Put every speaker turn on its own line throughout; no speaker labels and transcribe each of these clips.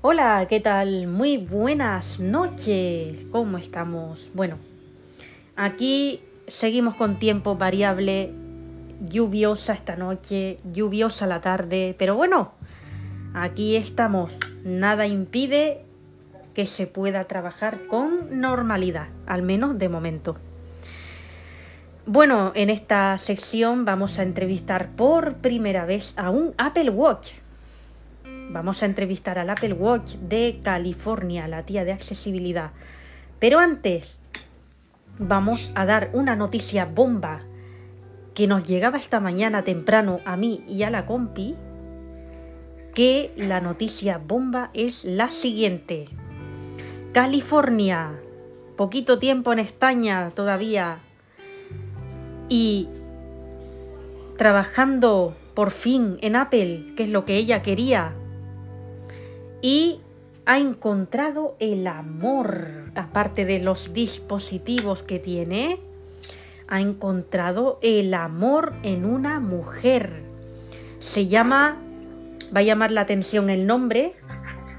Hola, ¿qué tal? Muy buenas noches. ¿Cómo estamos? Bueno, aquí seguimos con tiempo variable, lluviosa esta noche, lluviosa la tarde, pero bueno, aquí estamos. Nada impide que se pueda trabajar con normalidad, al menos de momento. Bueno, en esta sección vamos a entrevistar por primera vez a un Apple Watch. Vamos a entrevistar al Apple Watch de California, la tía de accesibilidad. Pero antes, vamos a dar una noticia bomba que nos llegaba esta mañana temprano a mí y a la compi, que la noticia bomba es la siguiente. California, poquito tiempo en España todavía, y trabajando por fin en Apple, que es lo que ella quería, y ha encontrado el amor, aparte de los dispositivos que tiene, ha encontrado el amor en una mujer. Se llama, va a llamar la atención el nombre,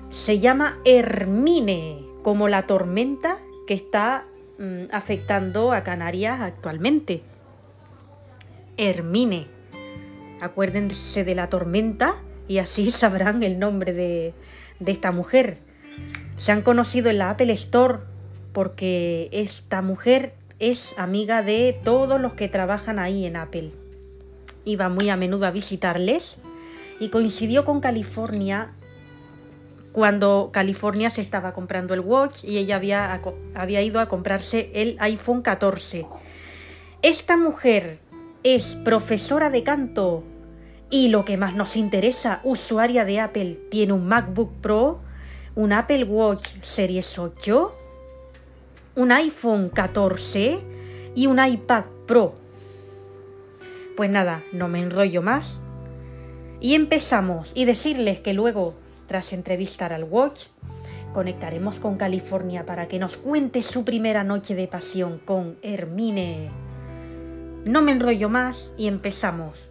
se llama Hermine, como la tormenta que está mm, afectando a Canarias actualmente. Hermine. Acuérdense de la tormenta y así sabrán el nombre de, de esta mujer. Se han conocido en la Apple Store porque esta mujer es amiga de todos los que trabajan ahí en Apple. Iba muy a menudo a visitarles y coincidió con California cuando California se estaba comprando el Watch y ella había, había ido a comprarse el iPhone 14. Esta mujer es profesora de canto y lo que más nos interesa, usuaria de Apple, tiene un MacBook Pro, un Apple Watch Series 8, un iPhone 14 y un iPad Pro. Pues nada, no me enrollo más. Y empezamos. Y decirles que luego, tras entrevistar al Watch, conectaremos con California para que nos cuente su primera noche de pasión con Hermine. No me enrollo más y empezamos.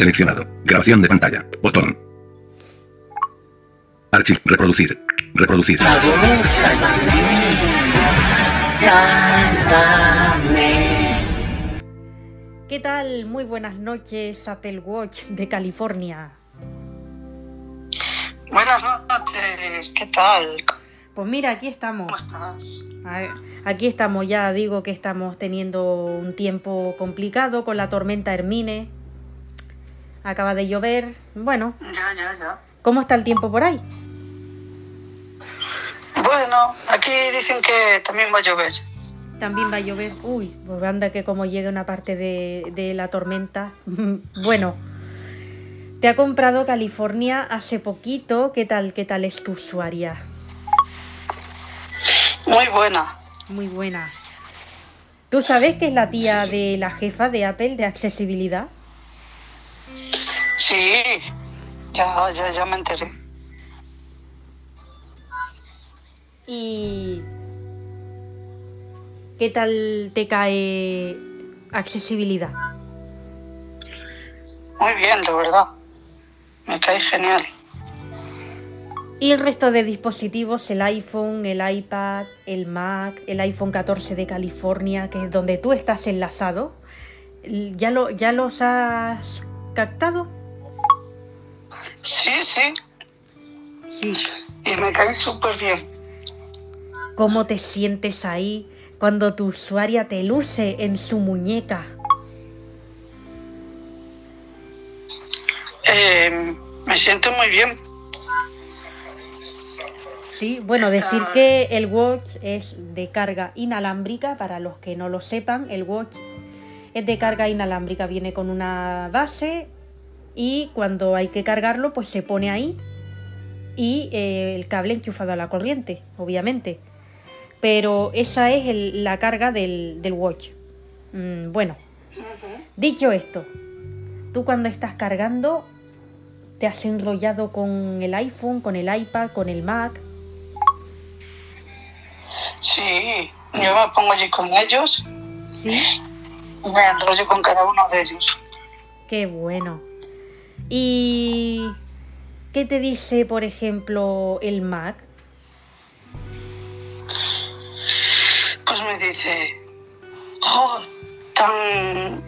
Seleccionado. Grabación de pantalla. Botón. Archivo. Reproducir. Reproducir.
¿Qué tal? Muy buenas noches, Apple Watch de California.
Buenas noches, ¿qué tal?
Pues mira, aquí estamos.
¿Cómo estás?
Aquí estamos, ya digo que estamos teniendo un tiempo complicado con la tormenta Hermine. Acaba de llover. Bueno.
Ya, ya, ya.
¿Cómo está el tiempo por ahí?
Bueno, aquí dicen que también va a llover.
También va a llover. Uy, pues anda que como llegue una parte de, de la tormenta. bueno. Te ha comprado California hace poquito. ¿Qué tal? ¿Qué tal es tu usuaria?
Muy buena.
Muy buena. ¿Tú sabes que es la tía de la jefa de Apple de accesibilidad?
Sí, ya, ya, ya me enteré.
¿Y qué tal te cae accesibilidad?
Muy bien, la verdad. Me cae genial.
Y el resto de dispositivos, el iPhone, el iPad, el Mac, el iPhone 14 de California, que es donde tú estás enlazado, ¿ya, lo, ya los has captado?
Sí, sí.
Sí.
Y me cae súper bien.
¿Cómo te sientes ahí cuando tu usuaria te luce en su muñeca?
Eh, me siento muy bien.
Sí, bueno, decir que el watch es de carga inalámbrica, para los que no lo sepan, el watch es de carga inalámbrica, viene con una base y cuando hay que cargarlo pues se pone ahí y eh, el cable enchufado a la corriente, obviamente. Pero esa es el, la carga del, del watch. Mm, bueno, dicho esto, tú cuando estás cargando te has enrollado con el iPhone, con el iPad, con el Mac.
Sí, yo me pongo allí con ellos.
Sí.
Me enrollo con cada uno de ellos.
Qué bueno. ¿Y ¿qué te dice, por ejemplo, el Mac?
Pues me dice, oh, tan,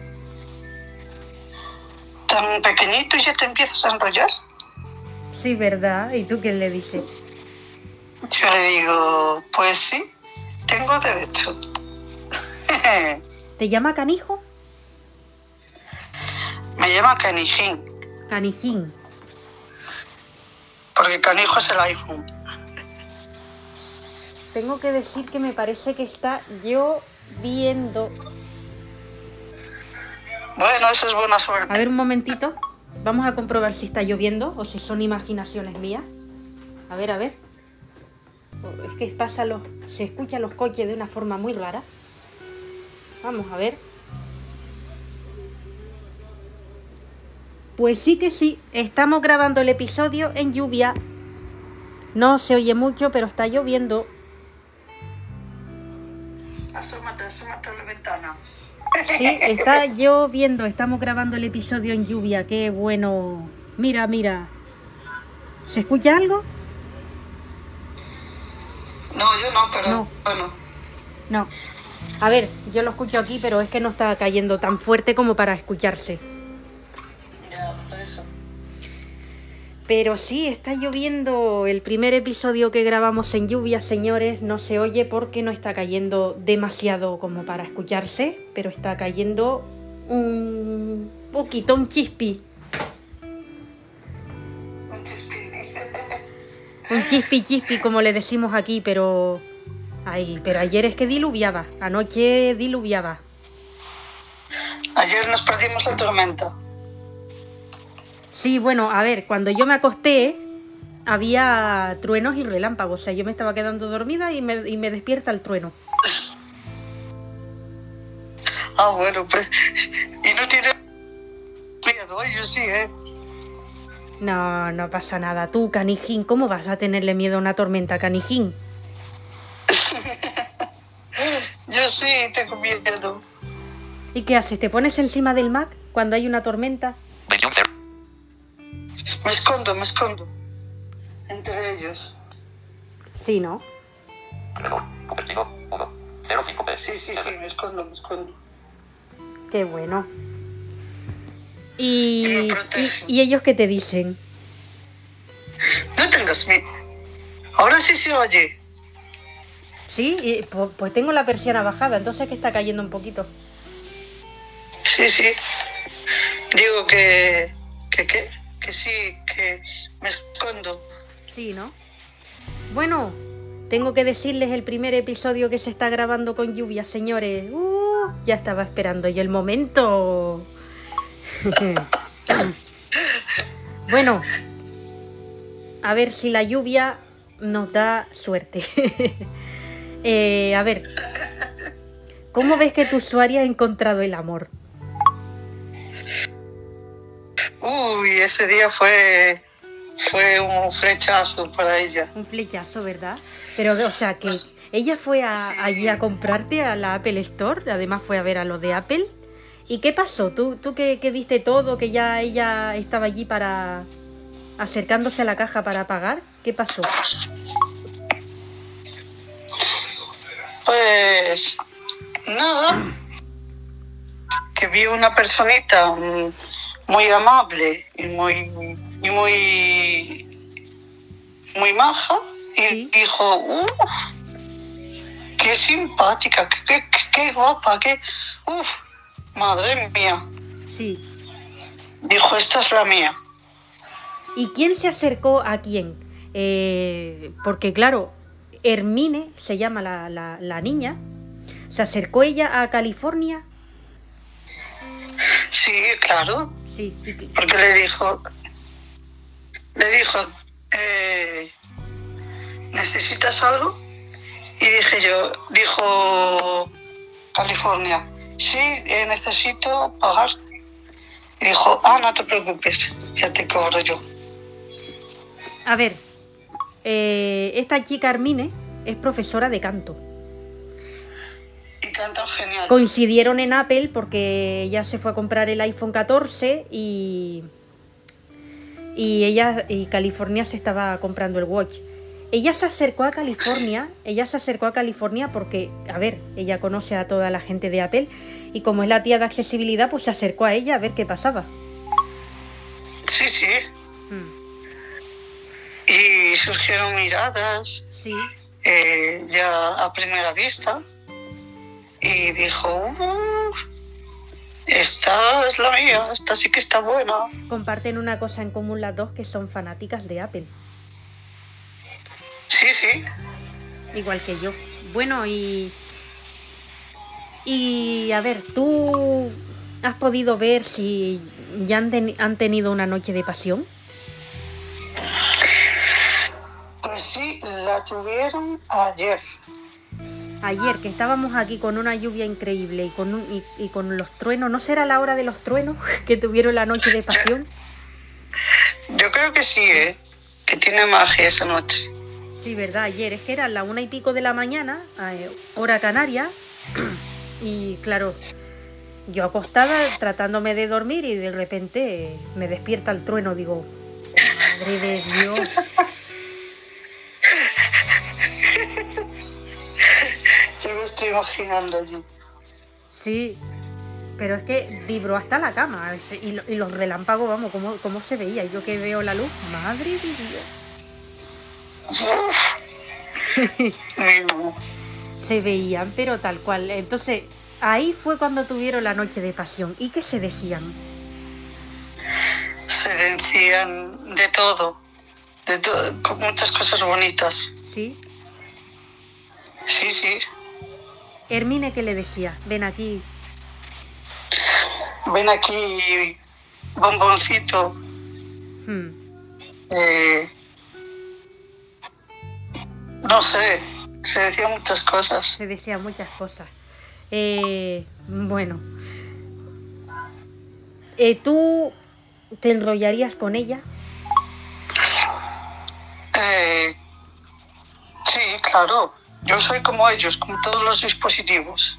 tan pequeñito y ya te empiezas a enrollar.
Sí, ¿verdad? ¿Y tú qué le dices?
Yo le digo, pues sí, tengo derecho.
¿Te llama canijo?
me llama Canijín,
Canijín.
porque canijo es el iPhone.
Tengo que decir que me parece que está lloviendo.
Bueno, eso es buena suerte.
A ver un momentito. Vamos a comprobar si está lloviendo o si son imaginaciones mías. A ver, a ver. Oh, Es que pasa los, se escuchan los coches de una forma muy rara. Vamos a ver. Pues sí que sí, estamos grabando el episodio en lluvia. No se oye mucho, pero está lloviendo.
Asómate, asómate a la ventana.
Sí, está lloviendo. Estamos grabando el episodio en lluvia. Qué bueno. Mira, mira. ¿Se escucha algo?
No, yo no, pero
No.
bueno.
No. A ver, yo lo escucho aquí, pero es que no está cayendo tan fuerte como para escucharse. Pero sí, está lloviendo. El primer episodio que grabamos en lluvia, señores, no se oye porque no está cayendo demasiado como para escucharse, pero está cayendo un poquito, un chispi.
Un chispín.
Un chispi chispi, como le decimos aquí, pero. Ay, pero ayer es que diluviaba. Anoche diluviaba.
Ayer nos perdimos la tormenta.
Sí, bueno, a ver, cuando yo me acosté, había truenos y relámpagos. O sea, yo me estaba quedando dormida y me, y me despierta el trueno.
Ah, bueno, pues. Y no tiene miedo, yo sí, ¿eh?
No, no pasa nada. Tú, canijín, ¿cómo vas a tenerle miedo a una tormenta, canijín?
Yo sí tengo miedo.
¿Y qué haces? ¿Te pones encima del Mac cuando hay una tormenta?
Me escondo, me escondo. Entre ellos.
Sí, ¿no?
Menor, convertido, 1, 0, 5 P.
Sí, sí, sí, me escondo, me escondo.
Qué bueno. ¿Y,
Y
ellos qué te dicen?
No tengas miedo. Ahora sí se oye.
Sí, y, pu- pues tengo la persiana bajada, entonces que está cayendo un poquito.
Sí, sí. Digo que. que qué? Que sí, que me escondo.
Sí, ¿no? Bueno, tengo que decirles el primer episodio que se está grabando con lluvia, señores. Uh, ya estaba esperando yo el momento. bueno, a ver si la lluvia nos da suerte. Eh, a ver, ¿cómo ves que tu usuario ha encontrado el amor?
Uy, ese día fue. fue un flechazo para ella.
Un flechazo, ¿verdad? Pero, o sea, que ella fue a-
Sí.
allí a comprarte a la Apple Store, además fue a ver a los de Apple. ¿Y qué pasó? ¿Tú, tú que, que viste todo, que ya ella estaba allí para... acercándose a la caja para pagar? ¿Qué pasó?
Pues. nada. Que vi una personita muy amable y muy. y muy. muy maja. Y
Sí.
dijo, uff, qué simpática, qué, qué, qué- qué guapa, qué. uff, madre mía.
Sí.
Dijo, esta es la mía.
¿Y quién se acercó a quién? Eh, porque claro, Hermine se llama la, la- la niña. ¿Se acercó ella a California?
Sí, claro.
Sí. ¿Y qué-
Porque le dijo, le dijo, eh, ¿necesitas algo? Y dije yo, dijo California, sí, eh, necesito pagar. Y dijo, ah, no te preocupes, ya te cobro yo.
A ver, eh, esta chica Hermine es profesora de canto.
Genial.
Coincidieron en Apple porque ella se fue a comprar el iPhone 14 y, y ella y California se estaba comprando el watch. Ella se acercó a California, ella se acercó a California porque, a ver, ella conoce a toda la gente de Apple y como es la tía de accesibilidad, pues se acercó a ella a ver qué pasaba.
Sí, sí.
Hmm,
Y surgieron miradas
Sí,
eh, ya a primera vista. Y dijo, "Uf, esta es la mía, esta sí que está buena.
comparten una cosa en común las dos que son fanáticas de Apple,
Sí, sí.
igual que yo. Bueno, y y a ver, tú has podido ver si ya han, ten- han tenido una noche de pasión.
Pues sí, la tuvieron ayer.
Ayer que estábamos aquí con una lluvia increíble y con, un- y, y con los truenos, ¿no será la hora de los truenos que tuvieron la noche de pasión?
Yo creo que sí, ¿eh? Que tiene magia esa noche.
Sí, verdad, ayer es que era la una y pico de la mañana, eh, hora canaria, y claro, yo acostada tratándome de dormir y de repente me despierta el trueno, digo, madre de Dios.
Yo me estoy imaginando allí.
Sí, pero es que vibró hasta la cama y, lo- y los relámpagos, vamos, ¿cómo, cómo se veía? Yo que veo la luz, madre de Dios. Se veían, pero tal cual. Entonces, ahí fue cuando tuvieron la noche de pasión. ¿Y qué se decían?
Se decían de todo, de todo, con muchas cosas bonitas.
¿Sí?
Sí, sí.
Hermine, ¿qué le decía? Ven aquí.
Ven aquí, bomboncito.
Hmm.
eh, no sé, se decían muchas cosas.
Se decían muchas cosas. Eh, bueno. Eh, ¿Tú te enrollarías con ella?
Eh, sí, claro. Yo soy como ellos, como todos los dispositivos.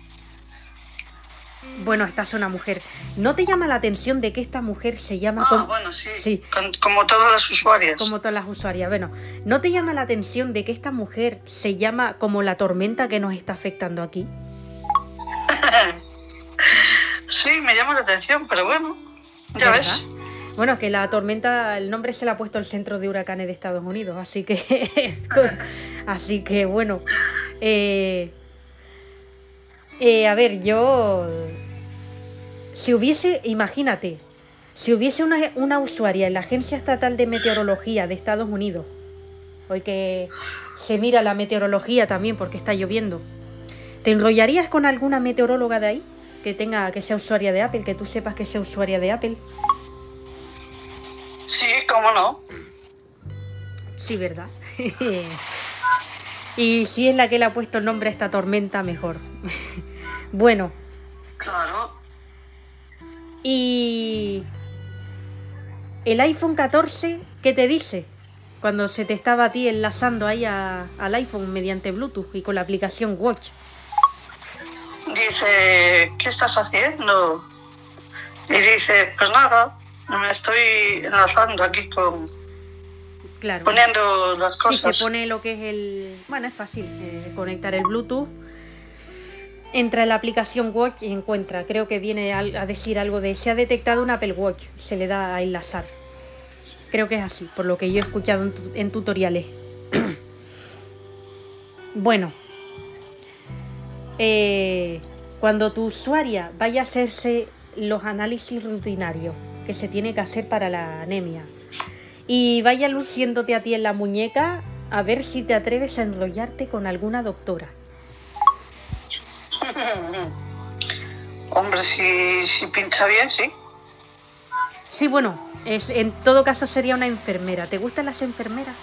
Bueno, esta es una mujer. ¿No te llama la atención de que esta mujer se llama
Ah,
com-
bueno, sí.
Sí.
Con- como todas las usuarias.
como todas las usuarias? Bueno, ¿no te llama la atención de que esta mujer se llama como la tormenta que nos está afectando aquí?
sí, me llama la atención, pero bueno, ya
¿Verdad?
ves.
Bueno, que la tormenta, el nombre se le ha puesto el Centro de Huracanes de Estados Unidos, así que, así que bueno, eh, eh, a ver, yo, si hubiese, imagínate, si hubiese una, una usuaria en la Agencia Estatal de Meteorología de Estados Unidos, hoy que se mira la meteorología también porque está lloviendo, ¿te enrollarías con alguna meteoróloga de ahí? Que tenga, que sea usuaria de Apple, que tú sepas que sea usuaria de Apple.
Sí, cómo no.
Sí, ¿verdad? y si es la que le ha puesto el nombre a esta tormenta, mejor. bueno,
Claro.
y el iPhone 14, ¿qué te dice? Cuando se te estaba a ti enlazando ahí a- al iPhone mediante Bluetooth y con la aplicación Watch.
Dice, ¿qué estás haciendo? Y dice, pues nada, me estoy enlazando aquí con
Claro.
poniendo las
Sí,
cosas.
se pone lo que es el... Bueno, es fácil eh, conectar el Bluetooth. Entra en la aplicación Watch y encuentra, creo que viene a decir algo de se ha detectado un Apple Watch, se le da a enlazar. Creo que es así, por lo que yo he escuchado en, tu- en tutoriales. bueno, eh, cuando tu usuaria vaya a hacerse los análisis rutinarios que se tiene que hacer para la anemia y vaya luciéndote a ti en la muñeca a ver si te atreves a enrollarte con alguna doctora.
Hombre, si, si pincha bien, sí.
Sí, bueno, es, en todo caso sería una enfermera. ¿Te gustan las enfermeras?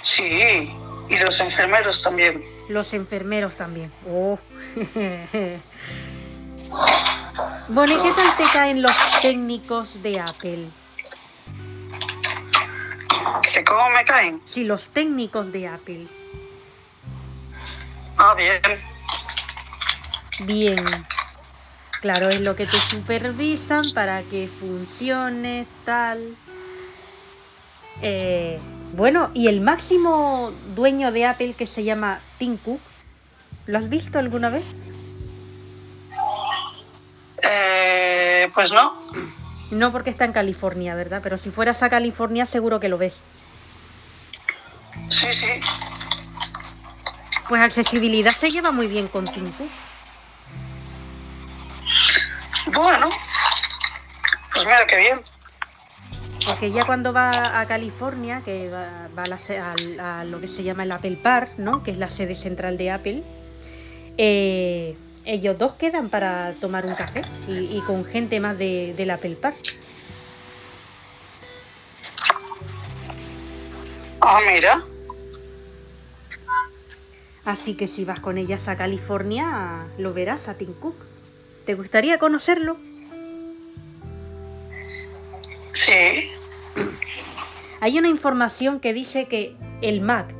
Sí, y los enfermeros también.
Los enfermeros también. Oh. bueno, ¿y qué tal te caen los técnicos de Apple?
¿Que cómo me caen?
Sí, los técnicos de Apple.
Ah, bien.
Bien. Claro, es lo que te supervisan para que funcione tal. Eh, bueno, y el máximo dueño de Apple que se llama Tim Cook, ¿lo has visto alguna vez?
Eh, pues no.
No porque está en California, ¿verdad? Pero si fueras a California seguro que lo ves.
Sí, sí.
Pues accesibilidad se lleva muy bien con Cook.
Bueno. Pues mira qué bien.
Porque ya cuando va a California, que va, va a, la a lo que se llama el Apple Park, ¿no? Que es la sede central de Apple, eh, ellos dos quedan para tomar un café y, y con gente más de, del Apple Park.
Ah, mira.
Así que si vas con ellas a California, lo verás a Tim Cook. ¿Te gustaría conocerlo?
Sí.
Hay una información que dice que el Mac,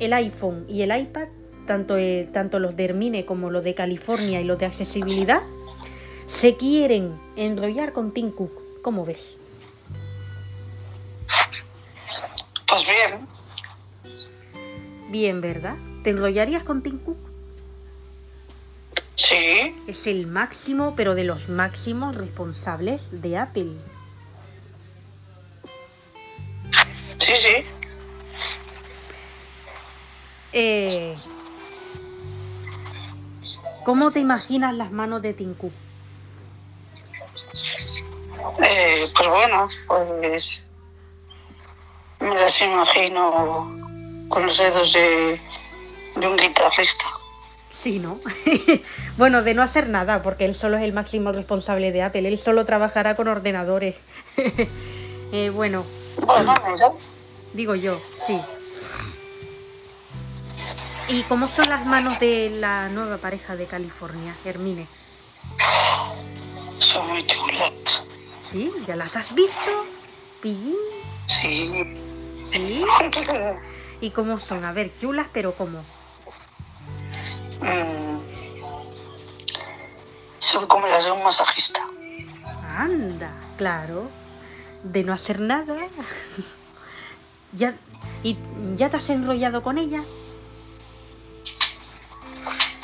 el iPhone y el iPad, tanto, eh, tanto los de Hermine como los de California y los de accesibilidad, se quieren enrollar con Tim Cook. ¿Cómo ves?
Pues bien.
Bien, ¿verdad? ¿Te enrollarías con Tim Cook?
Sí.
Es el máximo, pero de los máximos responsables de Apple.
Sí, sí.
Eh, ¿Cómo te imaginas las manos de Cook?
Eh, pues bueno, pues me las imagino con los dedos de, de un guitarrista.
Sí, ¿no? bueno, de no hacer nada, porque él solo es el máximo responsable de Apple. Él solo trabajará con ordenadores. Eh, bueno,
Bueno,
digo yo, sí. ¿Y cómo son las manos de la nueva pareja de California, Hermine?
Son muy chulas.
¿Sí? ¿Ya las has visto? ¿Pillín?
Sí.
¿Sí? ¿Y cómo son? A ver, chulas, pero ¿cómo?
Mm. Son como las de un masajista.
Anda, claro. De no hacer nada. ¿Ya, ¿Y ya te has enrollado con ella?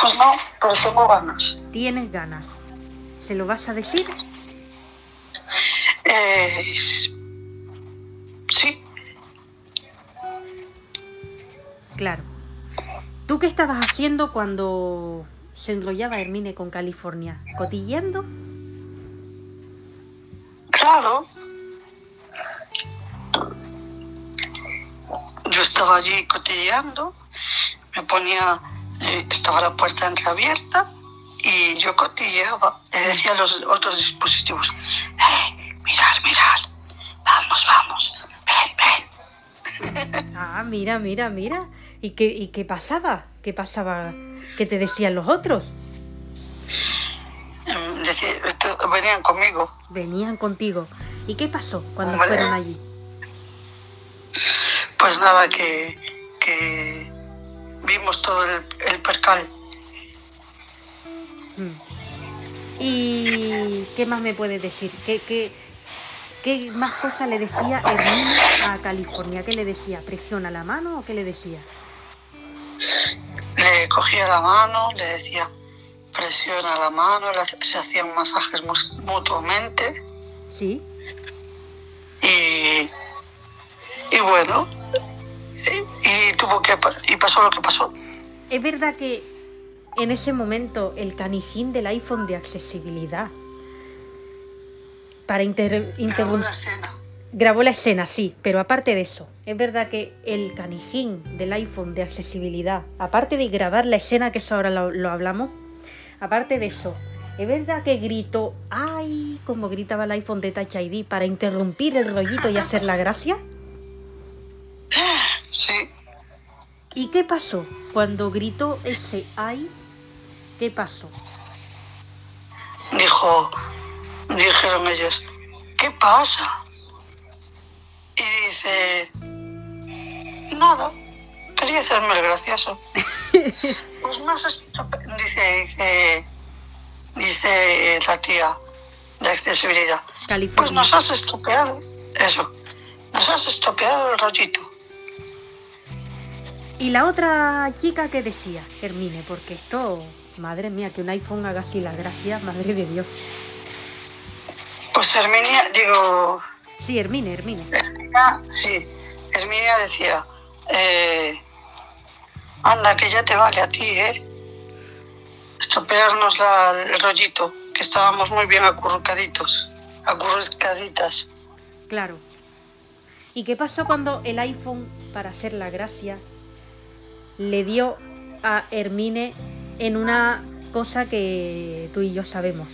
Pues no, pero tengo ganas.
Tienes ganas. ¿Se lo vas a decir?
Eh, sí.
Claro. ¿Tú qué estabas haciendo cuando se enrollaba Hermine con California? ¿Cotilleando?
Claro. Yo estaba allí cotilleando, me ponía, eh, estaba la puerta entreabierta y yo cotilleaba. Le decía a los otros dispositivos, eh, mirar, mirar, vamos, vamos, ven, ven.
Ah, mira, mira, mira. ¿Y qué, ¿Y qué pasaba? ¿Qué pasaba? ¿Qué te decían los otros?
Esto- venían conmigo.
Venían contigo. ¿Y qué pasó cuando
Hombre.
fueron allí?
Pues nada, que, que vimos todo el, el percal.
Mm. ¿Y qué más me puedes decir? ¿Qué, qué, qué más cosas le decía Hermine a California? ¿Qué le decía? ¿Presiona la mano o qué le decía?
Le cogía la mano, le decía presiona la mano, se hacían masajes mutuamente
¿Sí?
y, y bueno, y, tuvo que y pasó lo que pasó.
Es verdad que en ese momento el canijín del iPhone de accesibilidad para inter-
Grabó
interrum-
la escena.
grabó la escena, sí, pero aparte de eso, es verdad que el canijín del iPhone de accesibilidad, aparte de grabar la escena, que eso ahora lo, lo hablamos, aparte de eso, es verdad que gritó, ay, como gritaba el iPhone de Touch ID para interrumpir el rollito y hacer la gracia.
Sí,
¿Y qué pasó? Cuando gritó ese ay, ¿qué pasó?
dijo, dijeron ellos, ¿qué pasa? Y dice, nada, quería hacerme el gracioso. pues sé, si- dice, dice, dice la tía de accesibilidad. Pues
California.
nos has estropeado. Eso. Nos has estropeado el rollito.
Y la otra chica que decía, Hermine, porque esto, madre mía, que un iPhone haga así la gracia, madre de Dios.
Pues Herminia, digo,
Sí, Hermine, Hermine.
Herminia, sí, Herminia decía, eh, anda, que ya te vale a ti, ¿eh? Estropearnos la- el rollito, que estábamos muy bien acurrucaditos, acurrucaditas.
Claro. ¿Y qué pasó cuando el iPhone, para hacer la gracia, le dio a Hermine en una cosa que tú y yo sabemos,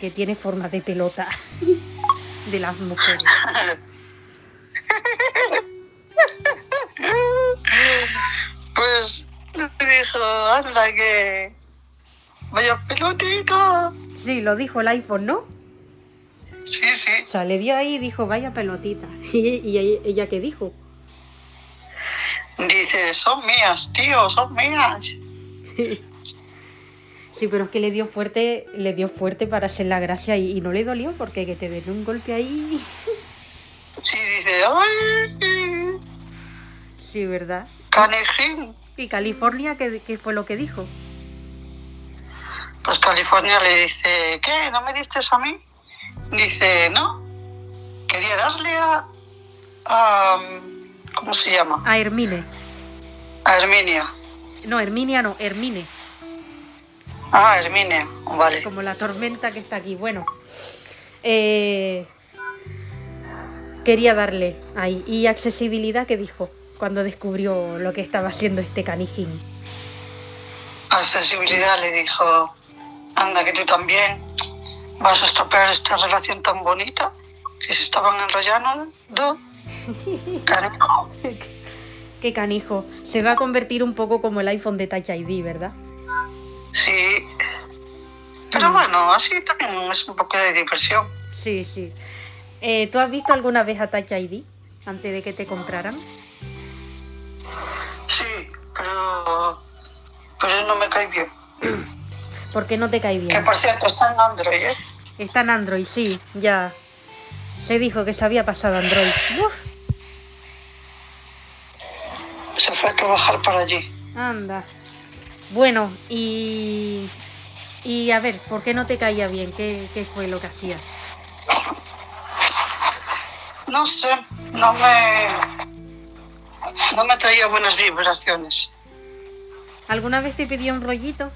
que tiene forma de pelota de las mujeres?
Pues le dijo, anda, que vaya pelotita.
Sí, lo dijo el iPhone, ¿no?
Sí, sí.
O sea, le dio ahí y dijo, vaya pelotita. ¿Y, y ella qué dijo?
Dice, son mías, tío, son mías.
Sí, pero es que le dio fuerte, le dio fuerte para hacer la gracia y, y no le dolió porque que te den un golpe ahí.
Sí, dice, ay,
Sí, ¿verdad?
canejín.
¿Y California qué, qué fue lo que dijo?
Pues California le dice, ¿qué? ¿No me diste eso a mí? Dice, no. Quería darle a, a ¿cómo se llama?
A Hermine.
A Herminia.
No, Herminia no, Hermine.
Ah, Herminia, vale.
Como la tormenta que está aquí. Bueno. eh, quería darle ahí. ¿Y accesibilidad qué dijo? Cuando descubrió lo que estaba haciendo este canijín.
Accesibilidad le dijo, anda que tú también vas a estropear esta relación tan bonita que se estaban enrollando. Carajo.
Qué canijo. Se va a convertir un poco como el iPhone de Touch ID, ¿verdad?
Sí. Pero bueno, así también es un poco de diversión.
Sí, sí. Eh, ¿Tú has visto alguna vez a Touch ID antes de que te compraran?
Sí, pero, pero no me cae bien.
¿Por qué no te cae
Que
bien?
por cierto está en Android, ¿eh?
Está en Android, sí, ya. Se dijo que se había pasado Android. Uf,
Se fue a trabajar para allí.
anda. Bueno, y. Y a ver, ¿por qué no te caía bien? ¿Qué, qué fue lo que hacía?
No sé, no me. No me traía buenas vibraciones.
¿Alguna vez te pidió un rollito?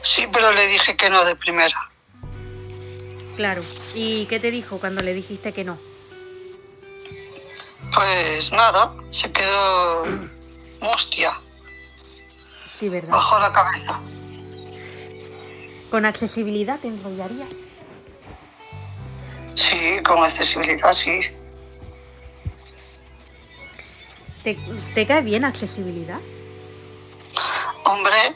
Sí, pero le dije que no de primera.
Claro. ¿Y qué te dijo cuando le dijiste que no?
Pues nada, se quedó mustia,
Sí, ¿verdad?
bajó la cabeza.
¿Con accesibilidad te enrollarías?
Sí, con accesibilidad, sí.
¿Te, te cae bien accesibilidad?
Hombre,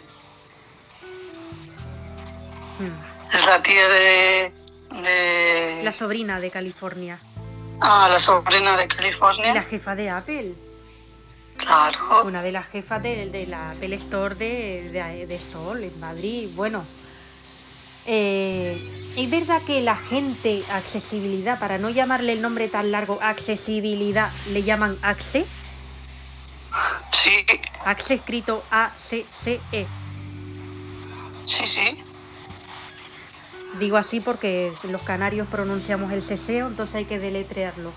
Hmm.
es la tía de. De...
La sobrina de California.
Ah, la sobrina de
Y la
California.
jefa de Apple.
Claro.
Una de las jefas de, de la Apple Store de, de- de Sol en Madrid. Bueno, eh, es verdad que la gente accesibilidad, para no llamarle el nombre tan largo, accesibilidad, le llaman AXE.
Sí,
AXE escrito A-C-C-E.
sí, sí.
Digo así porque los canarios pronunciamos el ceseo, entonces hay que deletrearlo.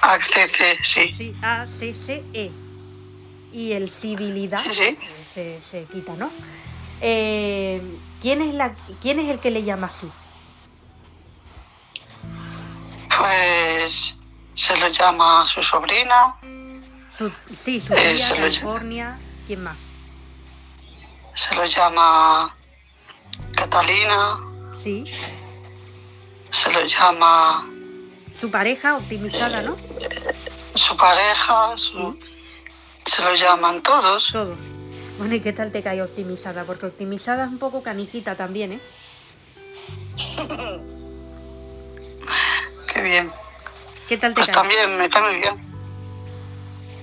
Accede, sí.
Sí, A-C-C-E. Y el civilidad
Sí, sí.
eh, se, se quita, ¿no? Eh, ¿quién, es la, ¿Quién es el que le llama así?
Pues se lo llama su sobrina,
Su, sí, su
Eh,
tía,
lo-
California. ¿Quién más?
se lo llama Catalina,
Sí.
se lo llama
Su pareja optimizada, ¿no?
su pareja, su- se lo llaman todos.
Todos. Bueno, ¿y qué tal te cae optimizada? Porque optimizada es un poco canijita también, ¿eh?
Qué bien.
¿Qué tal te
Pues
cae?
también me cae muy bien.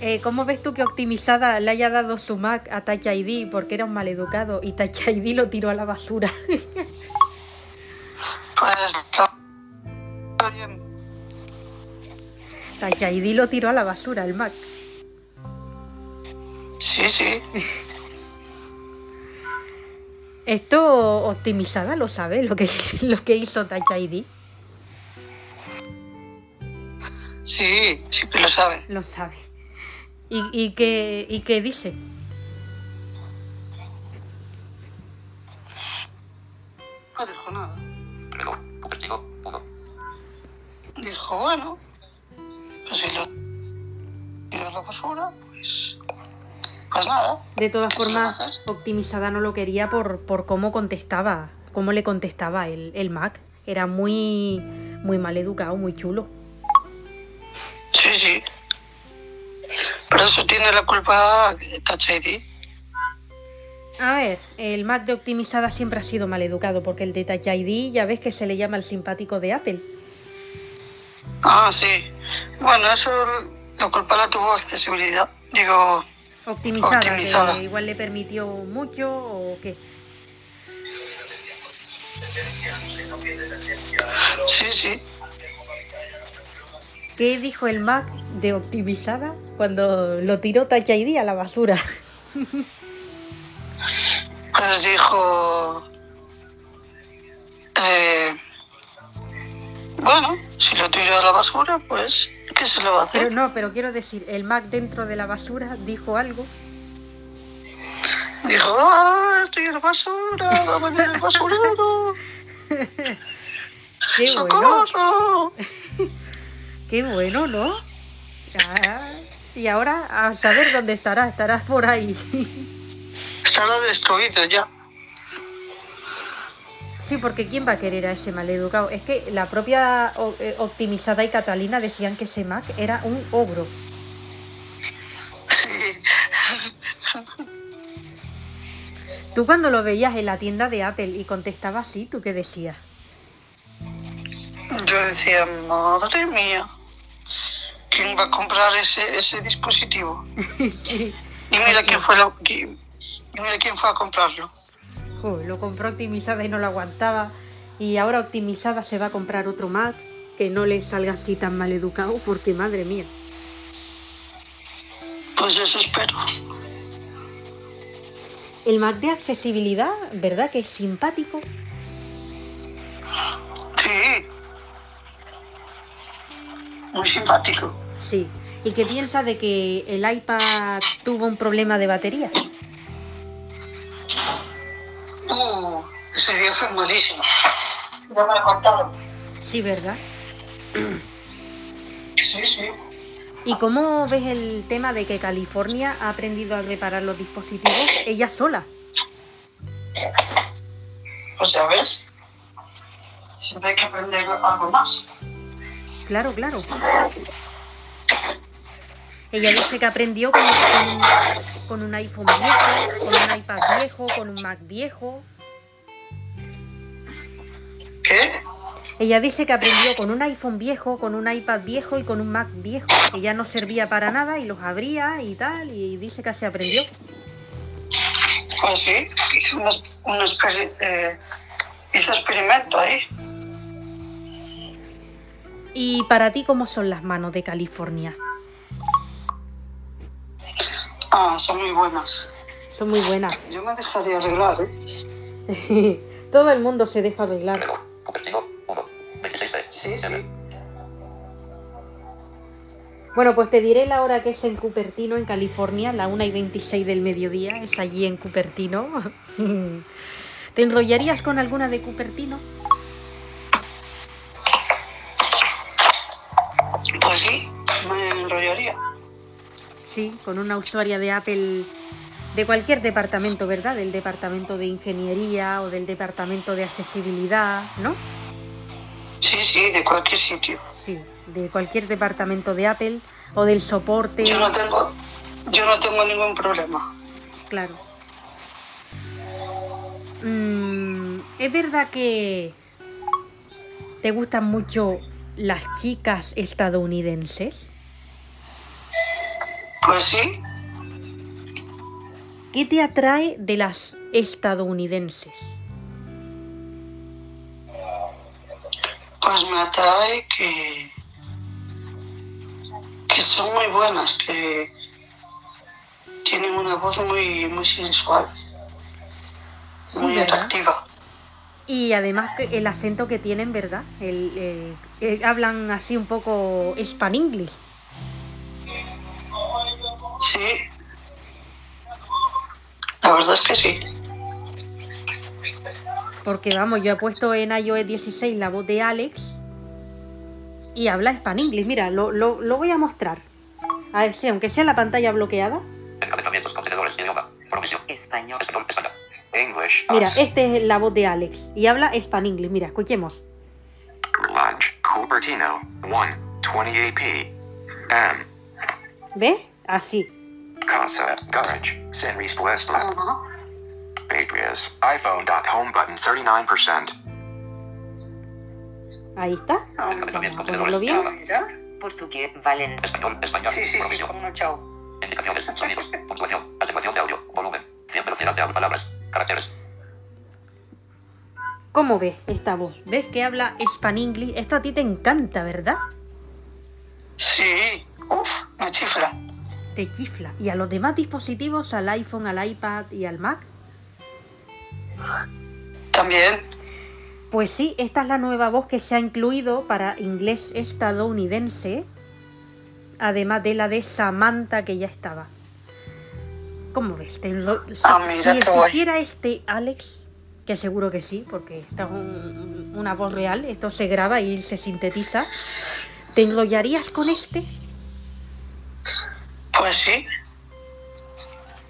Eh, ¿Cómo ves tú que optimizada le haya dado su Mac a Touch ID porque era un maleducado y Touch ID lo tiró a la basura?
Pues está bien.
Touch ID lo tiró a la basura, el Mac.
Sí, sí.
Esto optimizada lo sabe, lo que, lo que hizo Touch ID.
Sí, sí que lo sabe.
Lo sabe. ¿Y, y, qué, ¿Y qué dice?
No dijo nada.
1.
Dijo, bueno, pues si lo tiro a la basura, pues. Pues nada.
De todas
¿Qué se le va a
formas, optimizada no lo quería por, por cómo contestaba, cómo le contestaba el, el Mac. Era muy, muy mal educado, muy chulo.
Sí, sí. Pero eso tiene la culpa Touch ID.
A ver, el Mac de optimizada siempre ha sido mal educado porque el de Touch ID ya ves que se le llama el simpático de Apple.
Ah, sí. Bueno, eso la culpa la tuvo accesibilidad. Digo,
Optimizada,
Optimizada.
que igual le permitió mucho o qué.
sí, sí.
¿Qué dijo el Mac de optimizada cuando lo tiró Touch ID a la basura?
Pues dijo. eh, bueno, si lo tiro a la basura, pues, ¿qué se le va a hacer?
Pero no, pero quiero decir, el Mac dentro de la basura dijo algo.
Dijo, ah, estoy en la basura, va a venir el basurero,
Qué bueno,
socorro.
qué bueno, ¿no? Ah, y ahora a saber dónde estará, estarás por ahí.
Estará destruido ya.
Sí, porque ¿quién va a querer a ese maleducado? Es que la propia eh, optimizada y Catalina decían que ese Mac era un ogro.
Sí.
Tú cuando lo veías en la tienda de Apple y contestaba así, ¿tú qué decías?
Yo decía, madre mía, ¿quién va a comprar ese, ese dispositivo?
sí.
Y mira quién fue, lo, y mira quién fue a comprarlo.
Joder, lo compró optimizada y no lo aguantaba. Y ahora optimizada se va a comprar otro Mac que no le salga así tan mal educado porque madre mía.
Pues eso espero.
El Mac de accesibilidad, ¿verdad que es simpático?
Sí. Muy simpático.
Sí. ¿Y qué piensa de que el iPad tuvo un problema de batería?
Uh, ese día fue malísimo. Ya me lo contaron.
Sí, ¿verdad?
Sí, sí.
¿Y cómo ves el tema de que California ha aprendido a reparar los dispositivos ella sola?
Pues ya ves. Siempre hay que aprender algo más.
Claro, claro. Ella dice que aprendió con, con- con un iPhone viejo, con un iPad viejo, con un Mac viejo.
¿Qué?
Ella dice que aprendió con un iPhone viejo, con un iPad viejo y con un Mac viejo, que ya no servía para nada y los abría y tal, y dice que así aprendió.
Pues sí, hice un, es- un experi- eh, hice experimento ahí.
¿Y para ti cómo son las manos de California?
Ah, son muy buenas.
Son muy buenas.
Yo me dejaría arreglar, ¿eh?
Todo el mundo se deja arreglar.
Menú. Cupertino. 1. 26 de.
Sí, sí.
Bueno, pues te diré la hora que es en Cupertino, en California, la 1 y 26 del mediodía, es allí en Cupertino. ¿Te enrollarías con alguna de Cupertino?
Pues sí, me enrollaría.
Sí, con una usuaria de Apple de cualquier departamento, ¿verdad? Del departamento de ingeniería o del departamento de accesibilidad, ¿no?
Sí, sí, de cualquier sitio.
Sí, de cualquier departamento de Apple o del soporte.
Yo no tengo, yo no tengo ningún problema.
Claro. Mm, es verdad que te gustan mucho las chicas estadounidenses.
Pues sí,
¿Qué te atrae de las estadounidenses?
pues me atrae que, que son muy buenas, que tienen una voz muy, muy sensual,
Sí,
muy
¿verdad?
atractiva.
Y además que el acento que tienen, ¿verdad? El, eh, eh, hablan así un poco span English.
Sí, la verdad es que sí.
Porque vamos, yo he puesto en iOS 16 la voz de Alex y habla span English. Mira, lo, lo, lo voy a mostrar. A ver si, aunque sea la pantalla bloqueada.
Español.
Español. English.
Mira,
us.
esta es la voz de Alex y habla English. Mira, escuchemos.
Lunch, Cupertino, 1, 20 AP. M.
¿Ves? Así.
Casa, Garage, San West Lab,
Ajá.
Patriots, iPhone. Dot home button 39%.
Ahí está.
Ah,
Vamos a ponerlo bien.
mira.
Portugués. Valen.
Español, español,
Sí, sí, sí, chao.
Indicaciones, sonidos, puntuación, atenuación de audio, volumen, 100 velocidad de palabras, caracteres.
¿Cómo ves esta voz? ¿Ves que habla span English? Esto a ti te encanta, ¿verdad?
Sí, uff, me chifla.
Te chifla. ¿Y a los demás dispositivos, al iPhone, al iPad y al Mac?
También,
Pues sí, esta es la nueva voz que se ha incluido para inglés estadounidense, además de la de Samantha que ya estaba. ¿Cómo ves? Te lo- si
Ah, mira,
si existiera este Alex, que seguro que sí, porque esta es un- una voz real, esto se graba y se sintetiza, ¿te enrollarías con este?
pues sí.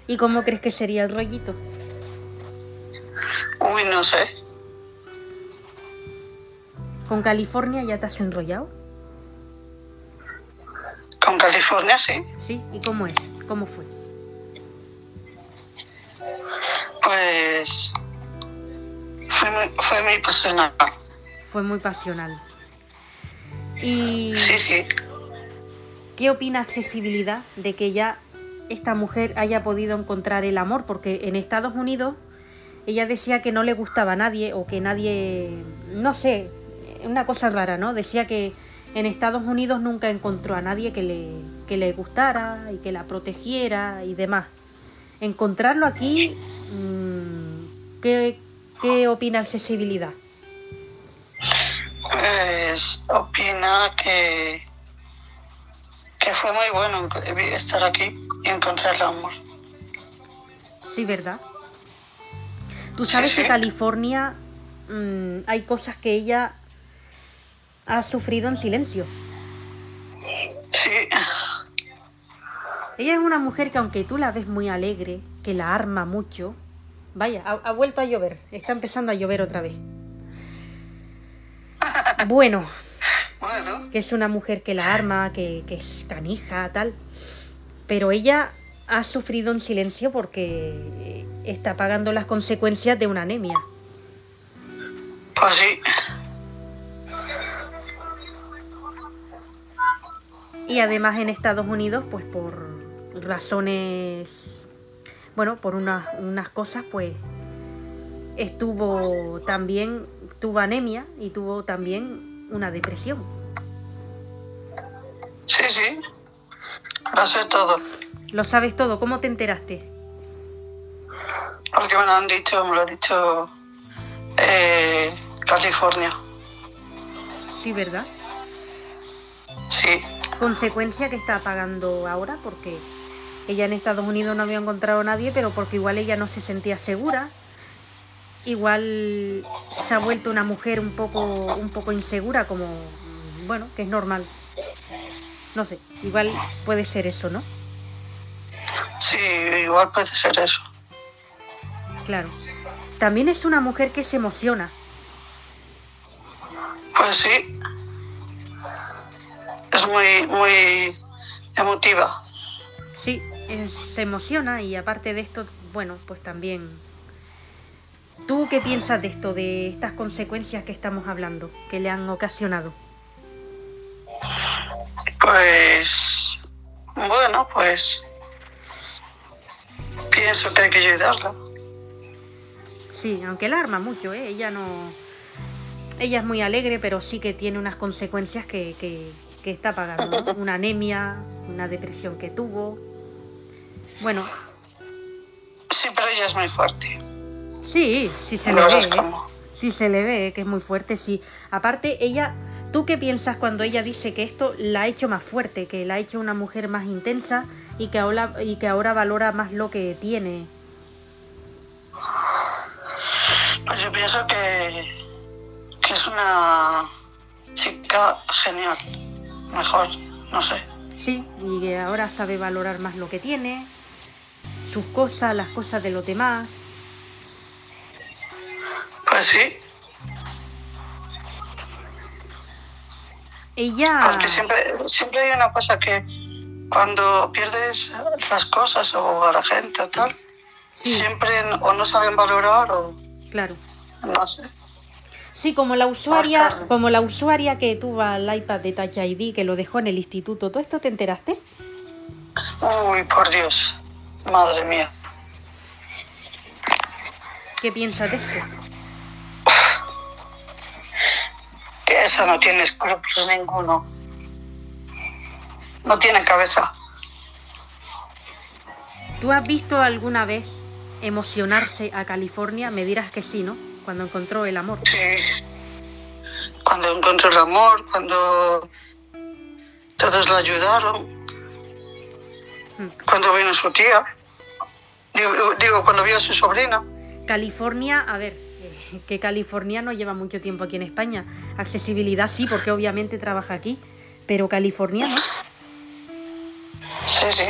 ¿Y cómo crees que sería el rollito?
Uy, no sé.
¿Con California ya te has enrollado?
Con California sí.
¿Sí? ¿Y cómo es? ¿Cómo fue?
Pues fue muy, fue muy pasional.
Fue muy pasional. ¿Y
Sí, sí.
qué opina accesibilidad de que ya esta mujer haya podido encontrar el amor? Porque en Estados Unidos ella decía que no le gustaba a nadie o que nadie, no sé, una cosa rara, ¿no? Decía que en Estados Unidos nunca encontró a nadie que le, que le gustara y que la protegiera y demás. Encontrarlo aquí, mm, ¿qué, qué opina accesibilidad?
Pues opina que, que fue muy bueno estar aquí y encontrar el amor.
Sí, ¿verdad? Tú sabes
sí.
que California mm, hay cosas que ella ha sufrido en silencio. Ella es una mujer que aunque tú la ves muy alegre, que la arma mucho, vaya, ha, ha vuelto a llover, está empezando a llover otra vez. Bueno,
bueno,
que es una mujer que la arma, que, que es canija, tal. Pero ella ha sufrido en silencio porque está pagando las consecuencias de una anemia.
pues sí.
Y además en Estados Unidos, pues por razones, bueno, por unas, unas cosas, pues estuvo también, tuvo anemia y tuvo también una depresión.
Sí, sí. Lo sé todo.
Lo sabes todo, ¿cómo te enteraste?
Porque me lo han dicho, me lo ha dicho eh, California.
Sí, ¿verdad?
Sí,
Consecuencia que está pagando ahora porque ella en Estados Unidos no había encontrado a nadie, pero porque igual ella no se sentía segura. Igual se ha vuelto una mujer un poco, un poco insegura, como, bueno, que es normal. No sé, igual puede ser eso, ¿no?
sí, igual puede ser eso.
Claro. También es una mujer que se emociona.
Pues sí. Es muy, muy emotiva.
Sí, es- se emociona y aparte de esto, bueno, pues también... ¿Tú qué piensas de esto, de estas consecuencias que estamos hablando, que le han ocasionado?
Pues, bueno, pues pienso que hay que ayudarla.
Sí, aunque la arma mucho, ¿eh? Ella no... Ella es muy alegre, pero sí que tiene unas consecuencias que, que, que está pagando. ¿no? Una anemia, una depresión que tuvo. Bueno,
Sí, pero ella es muy fuerte.
sí, sí se le ve, ¿eh? Sí se le ve, que es muy fuerte, sí. Aparte, ella... ¿Tú qué piensas cuando ella dice que esto la ha hecho más fuerte, que la ha hecho una mujer más intensa y que ahora, y que ahora valora más lo que tiene?
Pues yo pienso que, que es una chica genial. Mejor, no sé.
Sí, y que ahora sabe valorar más lo que tiene, sus cosas, las cosas de los demás.
Pues sí,
Ella...
porque siempre, siempre hay una cosa que cuando pierdes las cosas o a la gente o tal,
Sí,
siempre o no saben valorar o
claro.
no sé.
Sí, como la usuaria, como la usuaria que tuvo el iPad de Touch ID que lo dejó en el instituto, ¿todo esto te enteraste?
Uy, por Dios. Madre mía.
¿Qué piensas de esto?
Que esa no tiene escrúpulos ninguno. No tiene cabeza.
¿Tú has visto alguna vez emocionarse a California? Me dirás que sí, ¿no? Cuando encontró el amor.
Sí. Cuando encontró el amor, cuando todos la ayudaron. Cuando vino su tía. Digo, digo, cuando vio a su sobrina.
California, a ver, eh, que California no lleva mucho tiempo aquí en España. Accesibilidad sí, porque obviamente trabaja aquí, pero California no.
Sí, sí.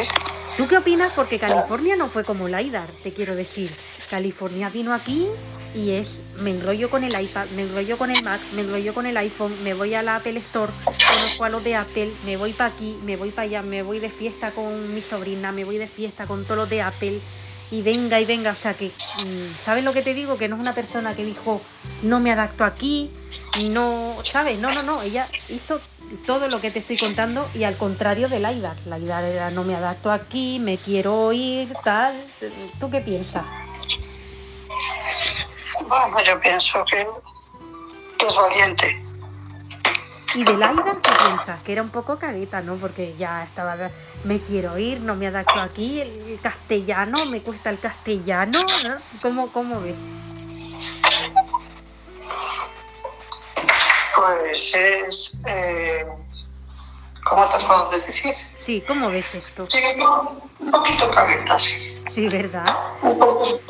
¿Tú qué opinas? Porque California no fue como Laidar, te quiero decir. California vino aquí y es, me enrollo con el iPad, me enrollo con el Mac, me enrollo con el iPhone, me voy a la Apple Store, conozco a los de Apple, me voy para aquí, me voy para allá, me voy de fiesta con mi sobrina, me voy de fiesta con todos los de Apple. Y venga y venga, o sea que, mm, ¿sabes lo que te digo? Que no es una persona que dijo, no me adapto aquí, no, ¿sabes? No, no, no, ella hizo todo lo que te estoy contando y al contrario de Laidar. Laidar era, no me adapto aquí, me quiero ir, tal. ¿Tú qué piensas?
Bueno, yo pienso que, que es valiente.
¿Y de Laidar qué piensas? Que era un poco cagueta, ¿no? Porque ya estaba, me quiero ir, no me adapto aquí, el, el castellano, me cuesta el castellano, ¿no? ¿Cómo, cómo ves?
Pues es. Eh, ¿Cómo te puedo decir?
Sí, ¿cómo ves esto?
Sí, un poquito cabeza, sí.
Sí, ¿verdad?
Un, poco-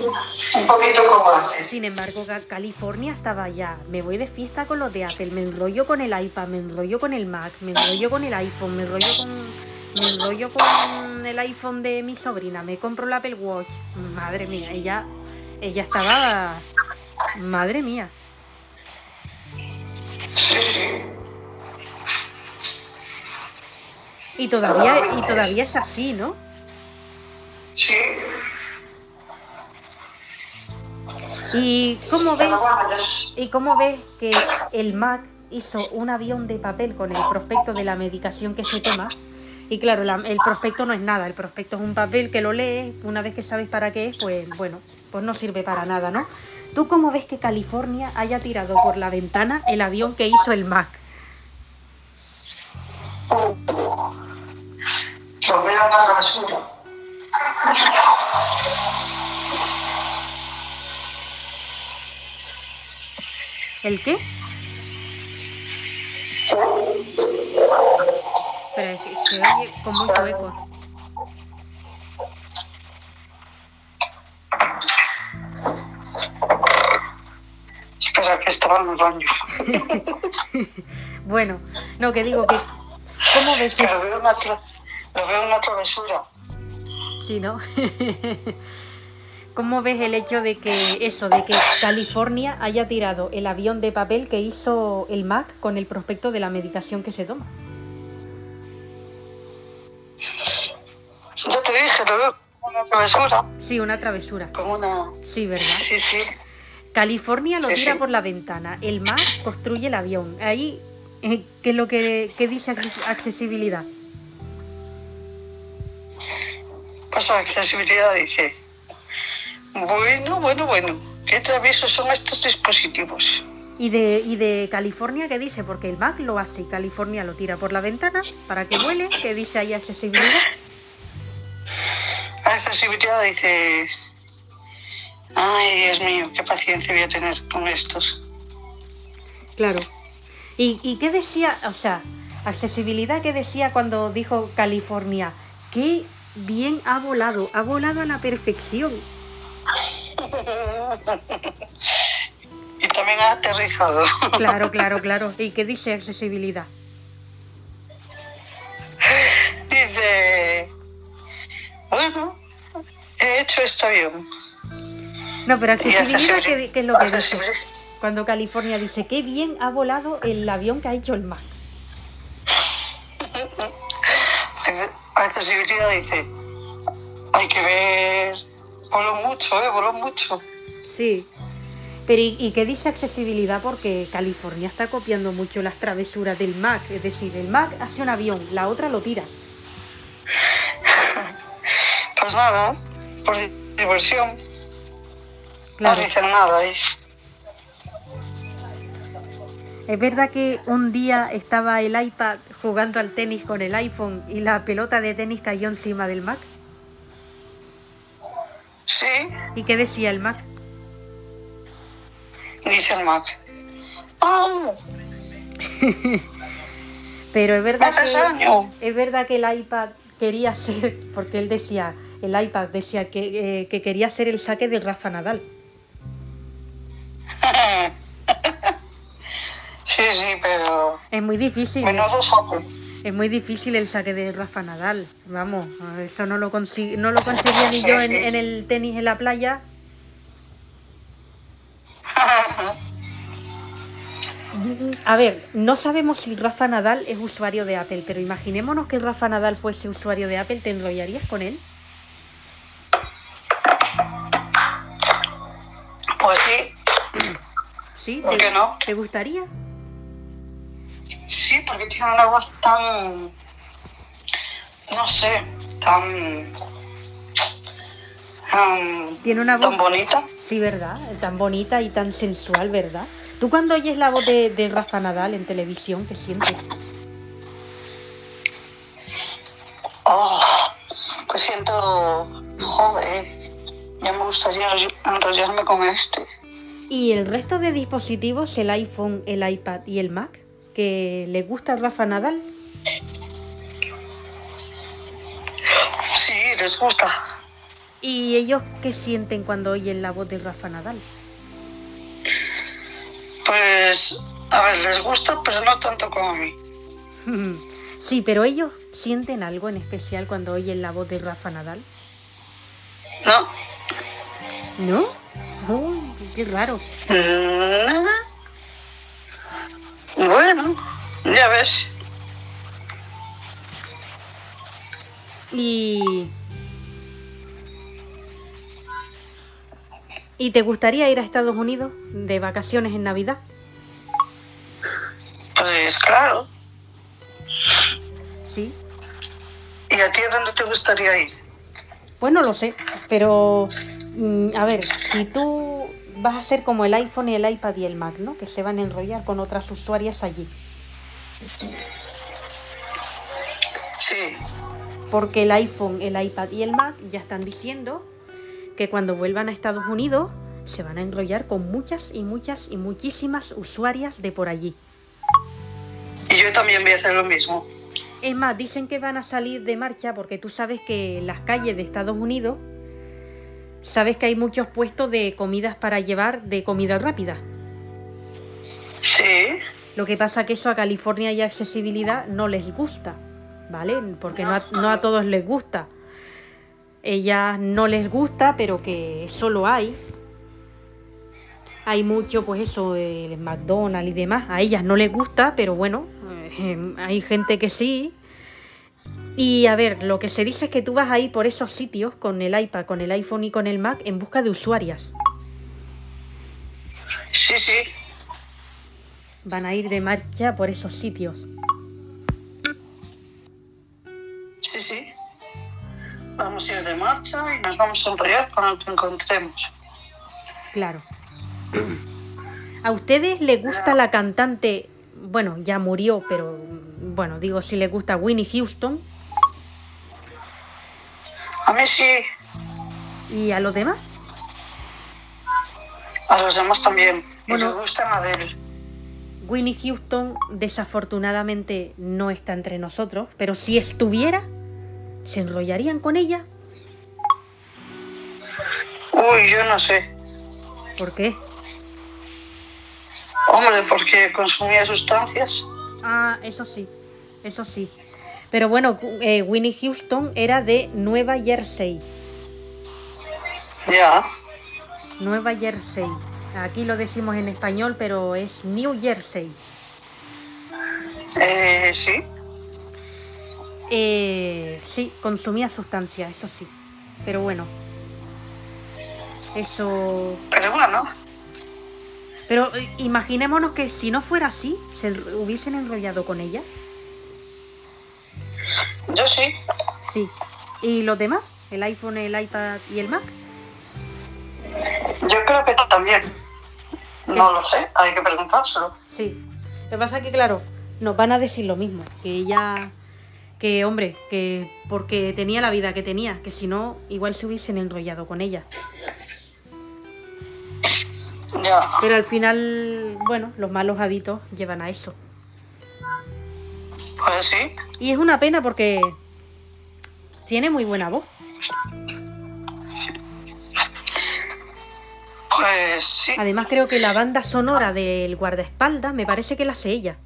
un poquito como antes.
Sin embargo, Ca- California estaba ya. Me voy de fiesta con los de Apple, me enrollo con el iPad, me enrollo con el Mac, me enrollo con el iPhone, me enrollo con, me enrollo con el iPhone de mi sobrina, me compro el Apple Watch. Madre mía, ella, ella estaba. Madre mía.
Sí, sí.
Y todavía, y todavía es así, ¿no?
Sí.
¿Y cómo ves? ¿Y cómo ves que el Mac hizo un avión de papel con el prospecto de la medicación que se toma? Y claro, la- el prospecto no es nada, el prospecto es un papel que lo lees, una vez que sabes para qué es, pues bueno, pues no sirve para nada, ¿no? ¿Tú cómo ves que California haya tirado por la ventana el avión que hizo el Mac?
Lo veo basura.
¿El qué? Que se oye con mucho eco.
Espera, que estaba en el baño.
Bueno, no, que digo que... ¿Cómo ves
Que lo veo tra- lo veo en la travesura.
Sí, ¿no? ¿Cómo ves el hecho de que eso, de que California haya tirado el avión de papel que hizo el Mac con el prospecto de la medicación que se toma?
Ya te dije, lo veo como una travesura.
Sí, una travesura.
Como una.
Sí, ¿verdad?
Sí, sí.
California lo
Sí,
tira
sí.
por la ventana, el Mac construye el avión. Ahí, eh, ¿qué es lo que, que dice acces- accesibilidad?
La accesibilidad dice. Bueno, bueno, bueno. ¿Qué traviesos son estos dispositivos?
¿Y de, ¿Y de California qué dice? Porque el Mac lo hace y California lo tira por la ventana para que vuele. ¿Qué dice ahí accesibilidad?
Accesibilidad dice... Ay, Dios mío, qué paciencia voy a tener con estos.
Claro. ¿Y, ¿Y qué decía? O sea, accesibilidad, ¿qué decía cuando dijo California? Qué bien ha volado, ha volado a la perfección.
y también ha aterrizado.
Claro, claro, claro. ¿Y qué dice accesibilidad?
Dice... Bueno, he hecho este avión.
No, pero accesibilidad, ¿qué, es lo que dice? Cuando California dice, qué bien ha volado el avión que ha hecho el Mac.
Accesibilidad dice... Hay que ver... Voló mucho, ¿eh? Voló mucho.
Sí. Pero ¿y, y qué dice accesibilidad? Porque California está copiando mucho las travesuras del Mac. Es decir, el Mac hace un avión, la otra lo tira.
Pues nada, por diversión.
Claro.
No dicen nada, ¿eh?
Es verdad que un día estaba el iPad jugando al tenis con el iPhone y la pelota de tenis cayó encima del Mac.
Sí,
¿Y qué decía el Mac?
dice el Mac. ¡Oh!
Pero es verdad
¡Me haces
que es verdad que el iPad quería ser, porque él decía, el iPad decía que, eh, que quería ser el saque de Rafa Nadal.
Sí, sí, pero...
Es muy difícil.
Menudo saco.
Es muy difícil el saque de Rafa Nadal. Vamos, eso no lo, consi- no lo conseguía ni
Sí,
yo en,
sí.
en el tenis en la playa. A ver, no sabemos si Rafa Nadal es usuario de Apple, pero imaginémonos que Rafa Nadal fuese usuario de Apple, ¿te enrollarías con él?
Pues sí,
¿Sí?
¿Por
¿Te,
qué no?
¿Te gustaría?
Sí, porque tiene una voz tan... No sé, tan... um,
Tiene una
tan
voz...
bonita.
Sí, ¿verdad? Tan bonita y tan sensual, ¿verdad? ¿Tú cuando oyes la voz de, de Rafa Nadal en televisión, qué sientes?
Oh, pues siento... Joder, ya me gustaría enrollarme con este.
¿Y el resto de dispositivos, el iPhone, el iPad y el Mac, que le gusta Rafa Nadal?
Sí, les gusta.
¿Y ellos qué sienten cuando oyen la voz de Rafa Nadal?
Pues, a ver, les gusta, pero no tanto como a mí.
Sí, pero ellos sienten algo en especial cuando oyen la voz de Rafa Nadal.
¿No?
¿No? Oh, qué raro.
Mm, Bueno, ya ves.
Y... ¿Y te gustaría ir a Estados Unidos de vacaciones en Navidad?
Pues claro.
Sí.
¿Y a ti a dónde te gustaría ir?
Pues no lo sé, pero mm, a ver, si tú vas a ser como el iPhone el iPad y el Mac, ¿no? Que se van a enrollar con otras usuarias allí.
Sí.
Porque el iPhone, el iPad y el Mac ya están diciendo que cuando vuelvan a Estados Unidos se van a enrollar con muchas y muchas y muchísimas usuarias de por allí.
Y yo también voy a hacer lo mismo.
Es más, dicen que van a salir de marcha porque tú sabes que las calles de Estados Unidos, sabes que hay muchos puestos de comidas para llevar de comida rápida.
Sí.
Lo que pasa que eso a California y accesibilidad no les gusta, ¿vale? Porque no a, no a todos les gusta. Ellas no les gusta, pero que eso lo hay. Hay mucho, pues eso, el McDonald's y demás. A ellas no les gusta, pero bueno, eh, hay gente que sí. Y a ver, lo que se dice es que tú vas a ir por esos sitios con el iPad, con el iPhone y con el Mac en busca de usuarias.
Sí, sí.
Van a ir de marcha por esos sitios.
Sí, sí. vamos a ir de marcha y nos vamos a enrollar con que encontremos.
Claro. ¿A ustedes les gusta la cantante? Bueno, ya murió, pero bueno, digo si les gusta Winnie Houston.
A mí sí,
¿Y a los demás?
a los demás también. Y
Bueno.
les gusta Adele.
Winnie Houston desafortunadamente no está entre nosotros, pero si estuviera, ¿se enrollarían con ella?
Uy, yo no sé.
¿Por qué?
Hombre, porque consumía sustancias.
Ah, eso sí, eso sí. Pero bueno, eh, Winnie Houston era de Nueva Jersey.
Ya.
Nueva Jersey. Aquí lo decimos en español, pero es New Jersey.
Eh, sí.
Eh, sí, consumía sustancias, eso sí. Pero bueno. Eso...
Pero bueno,
Pero eh, imaginémonos que si no fuera así, se hubiesen enrollado con ella.
Yo sí.
Sí. ¿Y los demás? ¿El iPhone, el iPad y el Mac?
Yo creo que también. No lo sé, hay que preguntárselo.
Sí. Lo que pasa es que, claro, nos van a decir lo mismo. Que ella... Que, hombre, que porque tenía la vida que tenía. Que si no, igual se hubiesen enrollado con ella.
Ya.
Pero al final, bueno, los malos hábitos llevan a eso.
Pues sí.
Y es una pena porque tiene muy buena voz.
Pues sí.
Además creo que la banda sonora del guardaespaldas me parece que la hace ella.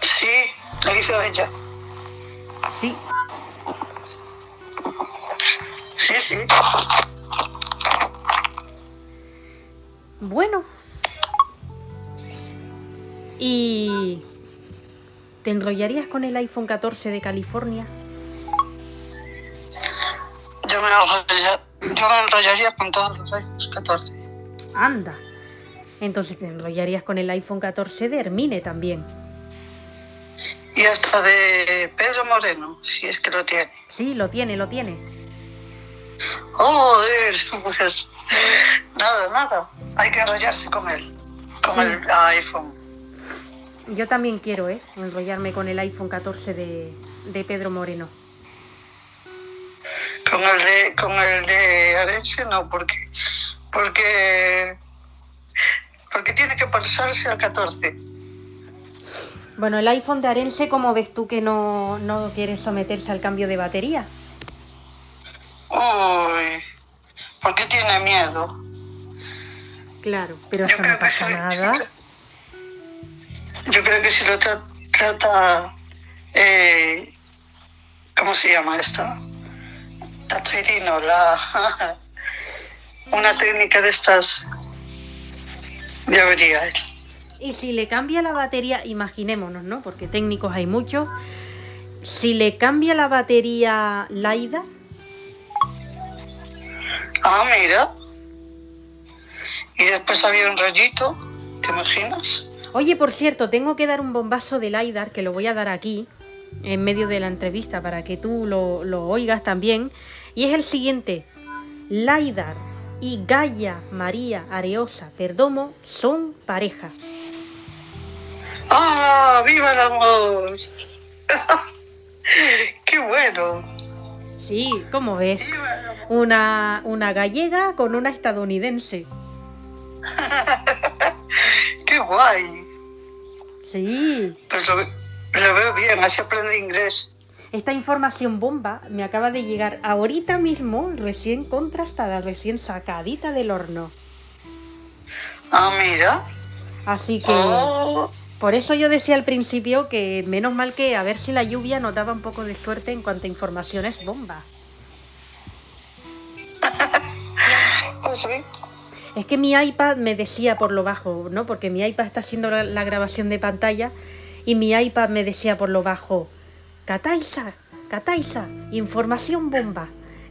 Sí, lo hizo ella.
Sí.
Sí, sí.
Bueno. ¿Y te enrollarías con el iPhone 14 de California?
Yo me, enrolla- yo me enrollaría con todos los iPhones 14.
Anda. Entonces te enrollarías con el iPhone 14 de Hermine también.
Y hasta de Pedro Moreno, si es que lo tiene.
Sí, lo tiene, lo tiene.
Joder, pues nada, nada. Hay que enrollarse con él. Con
Sí.
el iPhone.
Yo también quiero, ¿eh? Enrollarme con el iPhone 14 de, de Pedro Moreno.
Con el de, con el de Arense no, porque, porque, porque tiene que pasarse al 14.
Bueno, el iPhone de Arense, ¿cómo ves tú que no, no quiere someterse al cambio de batería?
Uy, porque tiene miedo.
Claro, pero eso no pasa nada.
Yo creo que si lo tra- trata, eh, ¿cómo se llama esto? Tatuirino, la, una técnica de estas, ya vería él.
Y si le cambia la batería, imaginémonos, ¿no? Porque técnicos hay muchos. Si le cambia la batería Laida,
Ah, mira. Y después había un rollito, ¿te imaginas?
Oye, por cierto, tengo que dar un bombazo de LiDAR que lo voy a dar aquí, en medio de la entrevista, para que tú lo, lo oigas también. Y es el siguiente. LiDAR y Gaia María Areosa Perdomo son pareja.
¡Ah, viva el amor! ¡Qué bueno!
Sí, ¿cómo ves? Una, una gallega con una estadounidense.
¡Qué guay!
Sí.
Pues lo, lo veo bien, así aprende inglés.
Esta información bomba me acaba de llegar ahorita mismo, recién contrastada, recién sacadita del horno.
Ah, mira.
Así que...
Oh,
Por eso yo decía al principio que menos mal que a ver si la lluvia nos daba un poco de suerte en cuanto a informaciones bomba.
pues sí.
Es que mi iPad me decía por lo bajo, ¿no? Porque mi iPad está haciendo la, la grabación de pantalla y mi iPad me decía por lo bajo, Cataisa, Cataisa, información bomba.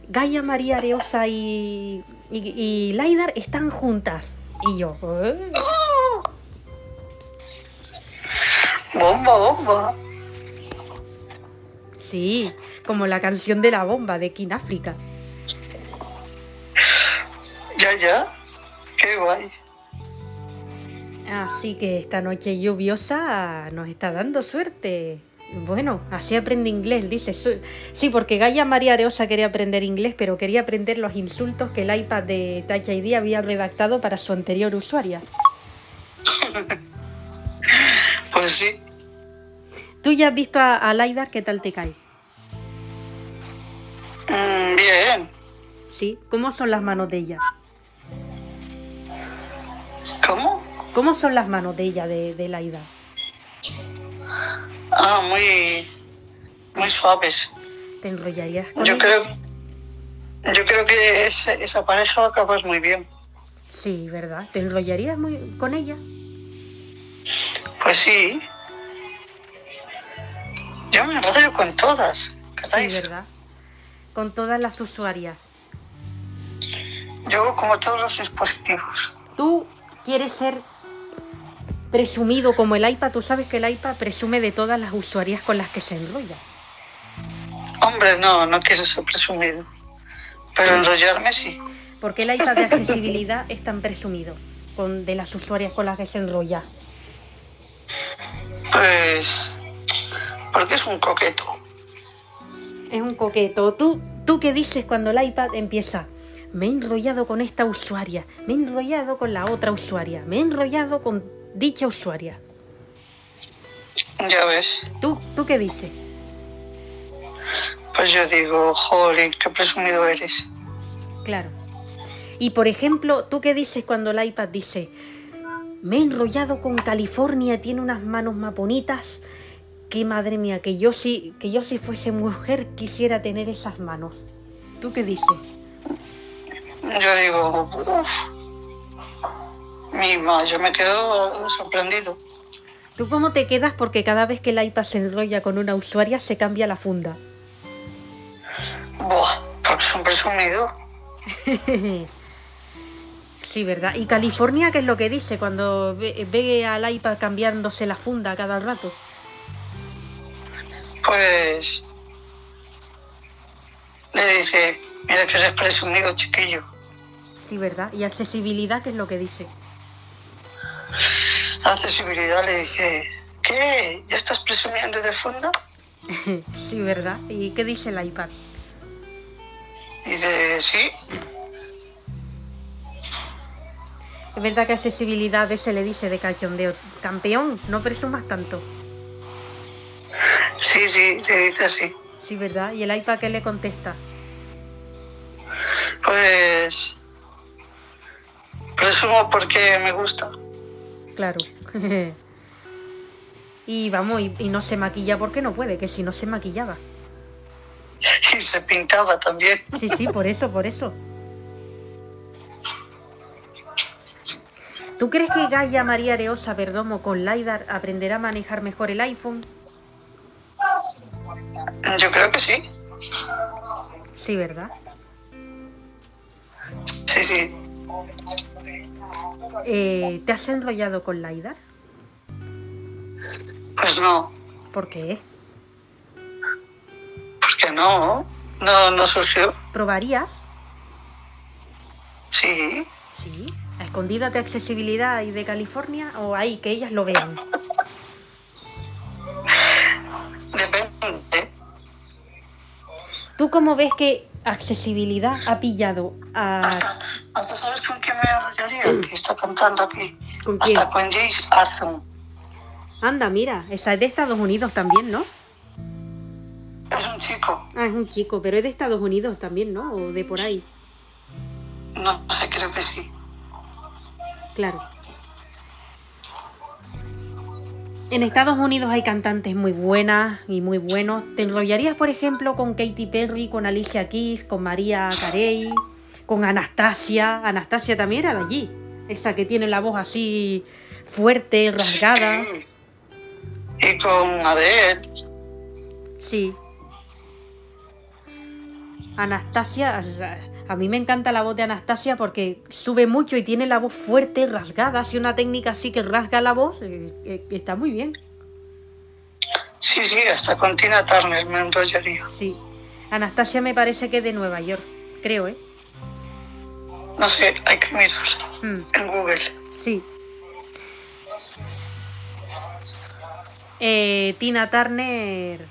Gaia María Areosa y, y, y Laidar están juntas. Y yo, "¿Eh?".
Bomba, bomba.
Sí, como la canción de la bomba de King África.
Ya, ya. Qué guay.
Así que esta noche lluviosa nos está dando suerte. Bueno, así aprende inglés, dice. Su- Sí, porque Gaia María Areosa quería aprender inglés, pero quería aprender los insultos que el iPad de Touch ID había redactado para su anterior usuaria.
Pues sí.
¿Tú ya has visto a, a Laidar? ¿Qué tal te cae?
Mm, bien.
¿Sí? ¿Cómo son las manos de ella?
¿Cómo?
¿Cómo son las manos de ella, de, de Laidar?
Ah, muy. Muy suaves.
¿Te enrollarías con
Yo
ella?
creo. Yo creo que esa pareja va a acabar muy bien.
Sí, ¿verdad? ¿Te enrollarías muy con ella?
Pues sí. Yo me enrollo con todas.
Sí,
¿Catáis?
¿verdad? Con todas las usuarias.
Yo como todos los dispositivos.
Tú quieres ser presumido como el iPad. Tú sabes que el iPad presume de todas las usuarias con las que se enrolla.
Hombre, no, no quiero ser presumido. Pero enrollarme sí.
Porque el iPad de accesibilidad es tan presumido con, de las usuarias con las que se enrolla.
Pues. Porque es un coqueto.
Es un coqueto. ¿Tú, ¿Tú qué dices cuando el iPad empieza? Me he enrollado con esta usuaria, me he enrollado con la otra usuaria, me he enrollado con dicha usuaria.
Ya ves.
¿Tú, ¿Tú qué dices?
Pues yo digo, jolín, qué presumido eres.
Claro. Y por ejemplo, ¿tú qué dices cuando el iPad dice, me he enrollado con California, tiene unas manos más bonitas? Que madre mía, que yo si, que yo si fuese mujer quisiera tener esas manos. ¿Tú qué dices?
Yo digo, uff. Mima, yo me quedo sorprendido.
¿Tú cómo te quedas porque cada vez que el iPad se enrolla con una usuaria se cambia la funda?
Buah, porque es un presumido.
Sí, ¿verdad? ¿Y California qué es lo que dice cuando ve, ve al iPad cambiándose la funda cada rato?
Pues. Le dice, mira que eres presumido, chiquillo.
Sí, ¿verdad? ¿Y accesibilidad qué es lo que dice?
Accesibilidad le dice, ¿qué? ¿Ya estás presumiendo de fondo?
sí, ¿verdad? ¿Y qué dice el iPad?
Dice, sí.
Es verdad que accesibilidad veces le dice de cachondeo, campeón, no presumas tanto.
Sí, sí, le dice así.
Sí, ¿verdad? ¿Y el iPad qué le contesta?
Pues. Presumo porque me gusta.
Claro. y vamos, y, y no se maquilla porque no puede, que si no se maquillaba.
Y se pintaba también.
Sí, sí, por eso, por eso. ¿Tú crees que Gaia María Areosa Perdomo con LiDAR aprenderá a manejar mejor el iPhone?
Yo creo que sí.
Sí, ¿verdad?
Sí, sí.
Eh, ¿Te has enrollado con LiDAR?
Pues no.
¿Por qué?
Porque no. No, no surgió.
¿Probarías?
Sí.
Sí. ¿A escondidas de accesibilidad y de California o ahí que ellas lo vean?
Depende.
¿Tú cómo ves que accesibilidad ha pillado a...
Hasta, hasta sabes con quién me enrollaría, que está cantando aquí.
¿Con quién?
Hasta con Jace Arthur.
Anda, mira, esa es de Estados Unidos también, ¿no?
Es un chico.
Ah, es un chico, pero es de Estados Unidos también, ¿no? O de por ahí.
No sé, creo que sí.
Claro. En Estados Unidos hay cantantes muy buenas y muy buenos. ¿Te enrollarías, por ejemplo, con Katy Perry, con Alicia Keys, con María Carey, con Anastasia? Anastasia también era de allí. Esa que tiene la voz así fuerte, rasgada.
Y con Adele.
Sí. Anastasia, a mí me encanta la voz de Anastasia porque sube mucho y tiene la voz fuerte, rasgada, así una técnica así que rasga la voz, eh, eh, está muy bien.
Sí, sí, hasta con Tina Turner me enrollaría.
Sí. Anastasia me parece que es de Nueva York, creo, ¿eh?
No sé, hay que mirar
Mm,
en Google.
sí. Eh, Tina Turner,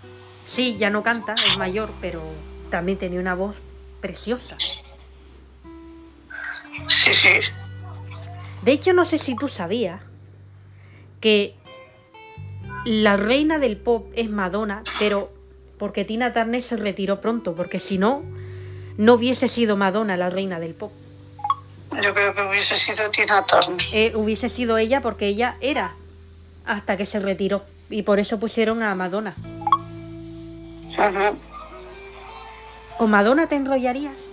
sí, ya no canta, es mayor, pero también tenía una voz preciosa.
Sí, sí.
De hecho, no sé si tú sabías que la reina del pop es Madonna, pero porque Tina Turner se retiró pronto, porque si no, no hubiese sido Madonna la reina del pop.
Yo creo que hubiese sido Tina Turner.
Eh, hubiese sido ella porque ella era hasta que se retiró y por eso pusieron a Madonna.
Ujú.
¿Con Madonna te enrollarías?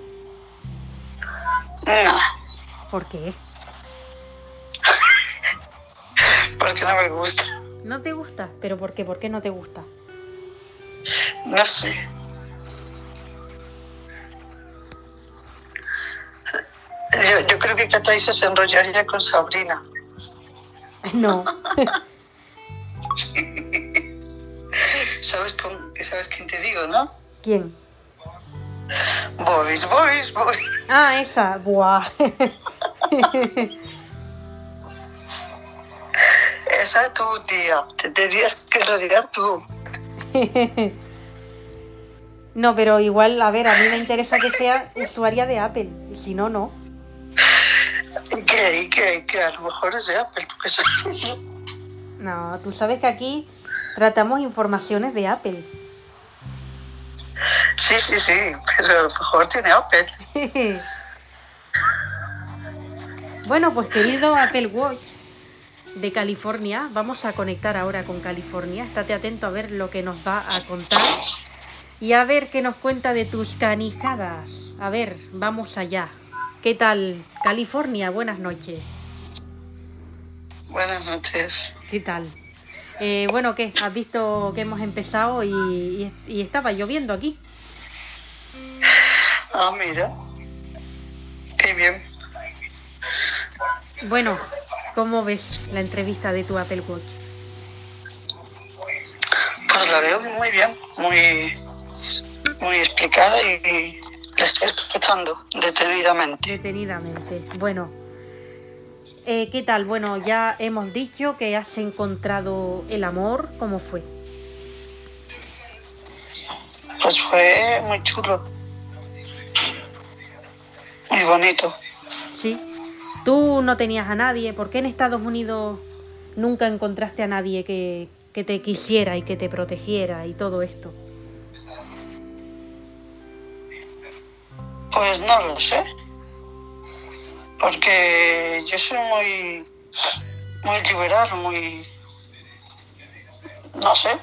No,
¿Por qué?
porque no me gusta.
¿No te gusta? ¿Pero por qué? ¿Por qué no te gusta?
No sé. Yo, yo creo que Cataisa se enrollaría con Sabrina.
No.
¿Sabes, con, ¿Sabes quién te digo, no?
¿Quién?
Boys, boys, boys.
Ah, esa. Buah.
Esa es tu tía. Te tendrías que enrollar tú.
No, pero igual, a ver, a mí me interesa que sea usuaria de Apple. Y si no, no.
¿Y qué? ¿Y qué? ¿Y qué? A lo mejor es de Apple, porque.
No, tú sabes que aquí tratamos informaciones de Apple.
Sí, sí, sí, pero a lo mejor tiene Apple.
bueno, pues querido Apple Watch de California, vamos a conectar ahora con California. Estate atento a ver lo que nos va a contar y a ver qué nos cuenta de tus canijadas. A ver, vamos allá. ¿Qué tal California? Buenas noches.
Buenas noches.
¿Qué tal? Eh, bueno, ¿qué? ¿Has visto que hemos empezado y, y- y estaba lloviendo aquí?
Ah, mira. Qué bien.
Bueno, ¿cómo ves la entrevista de tu Apple Watch?
Pues la veo muy bien, muy, muy explicada y la estoy escuchando detenidamente.
Detenidamente. Bueno, eh, ¿qué tal? Bueno, ya hemos dicho que has encontrado el amor. ¿Cómo fue?
Pues fue muy chulo. Muy bonito.
¿Sí? Tú no tenías a nadie. ¿Por qué en Estados Unidos nunca encontraste a nadie que, que te quisiera y que te protegiera y todo esto?
Pues no lo sé. Porque yo soy muy, muy liberal, muy... No sé.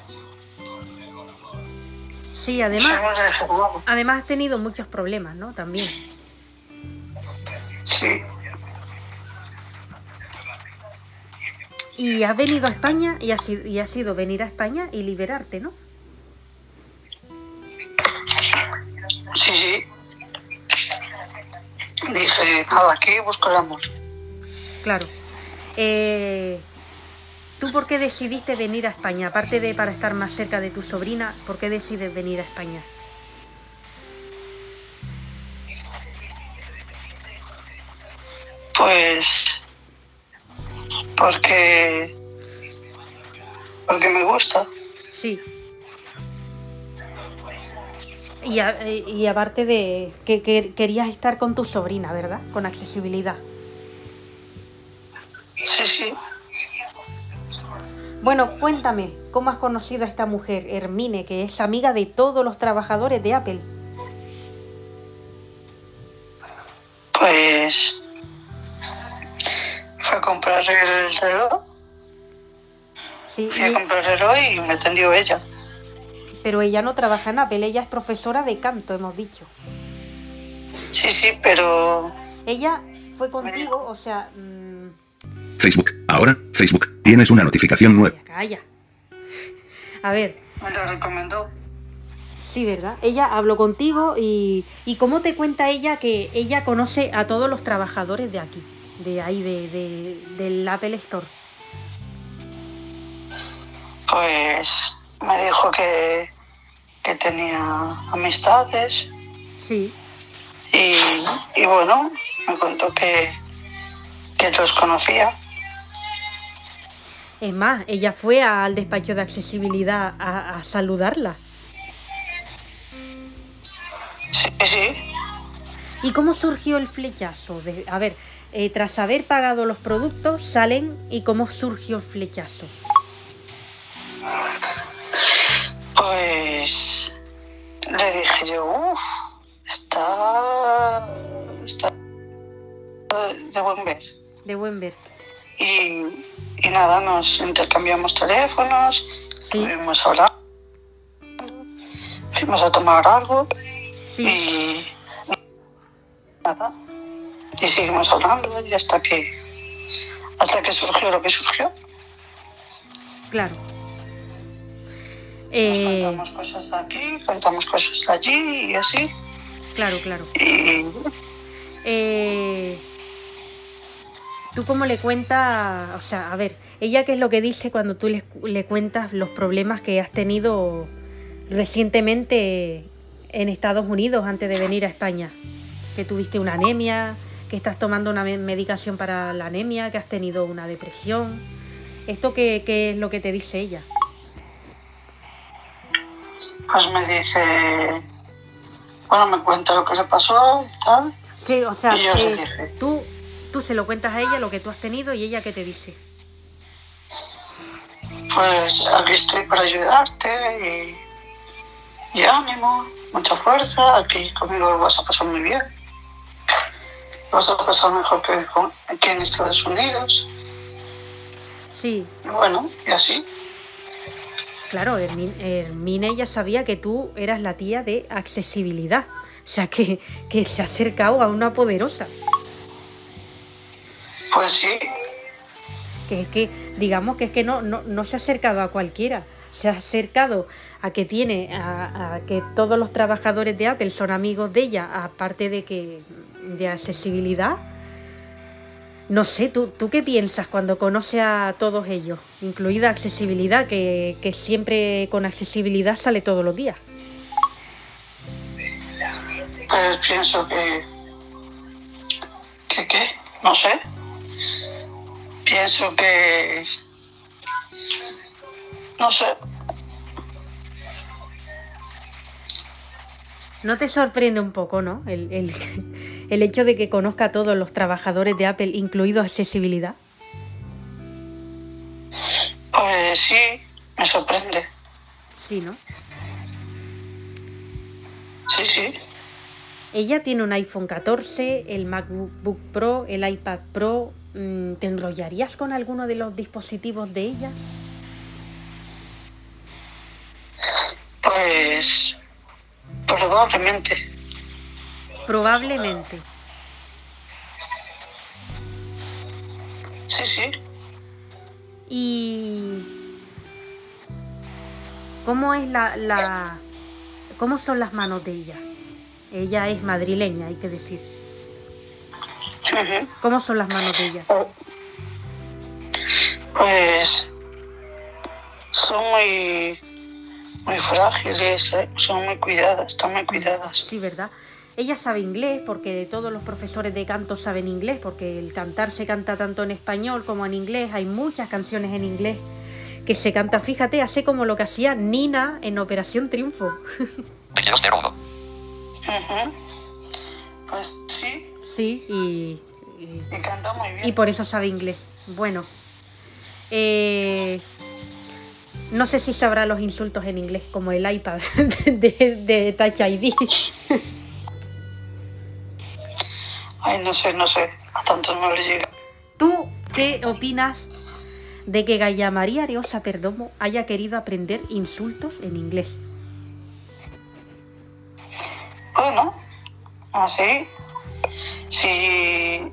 Sí, además, además has tenido muchos problemas, ¿no? También.
Sí.
Y has venido a España y has, sido- y has sido venir a España y liberarte, ¿no?
Sí, sí. Dije, nada, aquí busco el amor.
Claro. Eh, ¿Tú por qué decidiste venir a España? Aparte de para estar más cerca de tu sobrina, ¿por qué decides venir a España?
Pues porque porque me gusta.
Sí. Y, a- eh, y aparte de que, que querías estar con tu sobrina, ¿verdad? Con accesibilidad.
Sí, sí.
Bueno, cuéntame, ¿cómo has conocido a esta mujer, Hermine, que es amiga de todos los trabajadores de Apple?
Pues fue a comprar el reloj,
Sí,
fui a comprar el reloj y me atendió ella.
Pero ella no trabaja en Apple, ella es profesora de canto, hemos dicho.
Sí, sí, pero
Ella fue contigo, o sea... mm,
Facebook. Ahora, Facebook. Tienes una notificación nueva.
calla, calla. A ver,
me lo recomendó.
sí, ¿verdad? Ella habló contigo y, y ¿cómo te cuenta ella que ella conoce a todos los trabajadores de aquí? De ahí, de, de- del Apple Store.
Pues me dijo que, que tenía amistades
Sí.
y, y bueno, me contó que, que los conocía.
Es más, ella fue al despacho de accesibilidad a, a saludarla.
Sí, sí.
¿Y cómo surgió el flechazo? De- a ver, eh, tras haber pagado los productos, salen y cómo surgió el flechazo.
Pues le dije yo, uff, está, está de buen ver.
De buen ver.
Y, y nada, nos intercambiamos teléfonos,
Sí,
estuvimos hablando, fuimos a tomar algo
sí.
y nada. Y seguimos hablando y hasta que hasta que surgió lo que surgió.
Claro.
Nos
Eh,
contamos cosas aquí, contamos cosas allí y así.
claro, claro.
Y
Eh, ¿Tú cómo le cuentas? O sea, a ver, ella qué es lo que dice cuando tú le, le cuentas los problemas que has tenido recientemente en Estados Unidos antes de venir a España? Que tuviste una anemia, que estás tomando una me- medicación para la anemia, que has tenido una depresión. ¿Esto qué, qué es lo que te dice ella?
Pues me dice, bueno, me cuenta lo que le pasó y tal.
Sí, o sea, eh,
dije.
tú, tú se lo cuentas a ella lo que tú has tenido y ella qué te dice.
Pues aquí estoy para ayudarte y, y ánimo, mucha fuerza. Aquí conmigo lo vas a pasar muy bien. Lo vas a pasar mejor que con- en Estados Unidos.
Sí,
Y bueno, y así.
Claro, Hermine, ya sabía que tú eras la tía de accesibilidad. O sea, que, que se ha acercado a una poderosa.
Pues sí,
Que es que, digamos que es que no, no, no se ha acercado a cualquiera. Se ha acercado a que tiene, a, a que todos los trabajadores de Apple son amigos de ella, aparte de que de accesibilidad. No sé, ¿tú, ¿tú qué piensas cuando conoces a todos ellos? Incluida accesibilidad, que, que siempre con accesibilidad sale todos los días.
pues pienso que... ¿Que qué? No sé. Pienso que... No sé.
¿No te sorprende un poco, no? El, el, el hecho de que conozca a todos los trabajadores de Apple, incluido accesibilidad.
Pues sí, me sorprende.
Sí, ¿no?
Sí, sí.
Ella tiene un iPhone 14, el MacBook Pro, el iPad Pro. Mm, ¿Te enrollarías con alguno de los dispositivos de ella?
Pues probablemente.
Probablemente.
Sí, sí.
¿Y cómo es la, la... cómo son las manos de ella? Ella es madrileña, hay que decir. ¿Cómo son las manos de ella?
Pues son muy muy frágiles, ¿eh? son muy cuidadas, están muy cuidadas.
Sí, ¿verdad? Ella sabe inglés porque todos los profesores de canto saben inglés porque el cantar se canta tanto en español como en inglés. Hay muchas canciones en inglés que se canta, fíjate, hace como lo que hacía Nina en Operación Triunfo.
2201.
Ujú. Pues sí,
Sí, y, y,
y canta muy bien.
y por eso sabe inglés. Bueno, eh, no sé si sabrá los insultos en inglés, como el iPad de, de Touch ID.
Ay, no sé, no sé, a tanto no le llega.
¿Tú qué opinas de que Gaia María Areosa Perdomo haya querido aprender insultos en inglés?
Bueno, así, si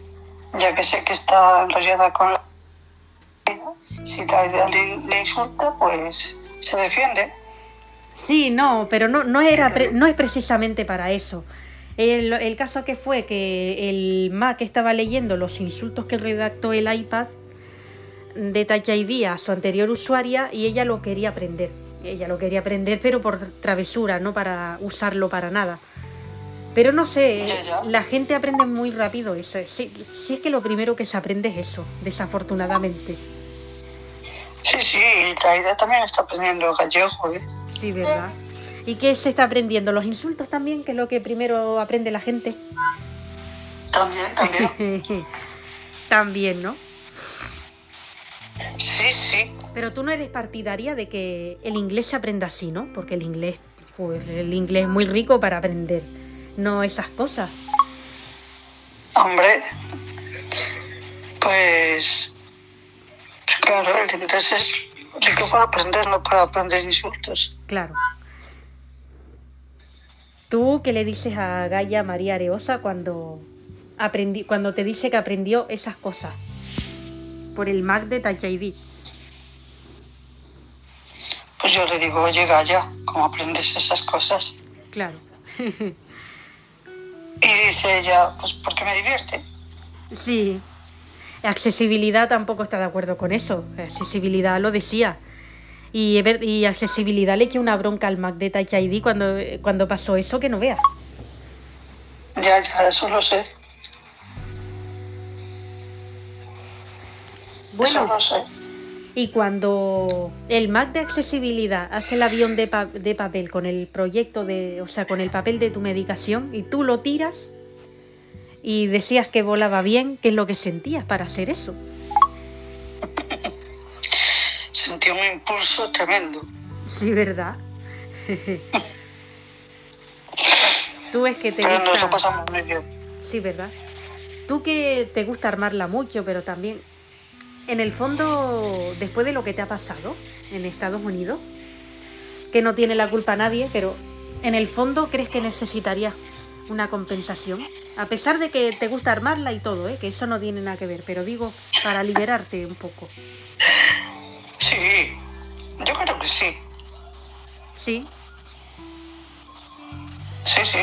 ya que sé que está enrollada con la si la le, le insulta, pues se defiende.
Sí, no, pero no, no, era pre- no es precisamente para eso. El, el caso que fue que el Mac estaba leyendo los insultos que redactó el iPad de ID a su anterior usuaria y ella lo quería aprender. ella lo quería aprender, pero por travesura, no para usarlo para nada. Pero no sé, la gente aprende muy rápido eso. Si, si es que lo primero que se aprende es eso, desafortunadamente.
Sí, sí, y Taida también está aprendiendo gallego, ¿eh?
Sí, ¿verdad? ¿Y qué se está aprendiendo? ¿Los insultos también, que es lo que primero aprende la gente?
También, también.
también, ¿no?
Sí, sí.
Pero tú no eres partidaria de que el inglés se aprenda así, ¿no? Porque el inglés, pues el inglés es muy rico para aprender, no esas cosas.
Hombre, pues, pues claro, el inglés es para aprender, no para aprender insultos.
Claro. ¿Tú qué le dices a Gaia María Areosa cuando, aprendi cuando te dice que aprendió esas cosas? Por el Mac de Touch ID.
Pues yo le digo, oye, Gaya, ¿cómo aprendes esas cosas?
Claro.
Y dice ella, pues porque me divierte.
Sí. Accesibilidad tampoco está de acuerdo con eso. Accesibilidad lo decía. Y, accesibilidad le eché una bronca al Mac de Touch ID cuando, cuando pasó eso que no veas.
Ya, ya, eso lo sé.
Bueno,
Eso lo sé.
y cuando el Mac de accesibilidad hace el avión de, pa- de papel con el proyecto de, o sea, con el papel de tu medicación y tú lo tiras y decías que volaba bien, ¿qué es lo que sentías para hacer eso?
Sentí un impulso tremendo.
Sí, ¿verdad? tú es que te
Pero
gusta...
pasamos muy bien.
Sí, ¿verdad? Tú que te gusta armarla mucho, pero también, en el fondo, después de lo que te ha pasado en Estados Unidos, que no tiene la culpa nadie, pero en el fondo crees que necesitarías una compensación, a pesar de que te gusta armarla y todo, ¿eh? que eso no tiene nada que ver, pero digo, para liberarte un poco.
Sí, yo creo que sí.
Sí,
Sí, sí.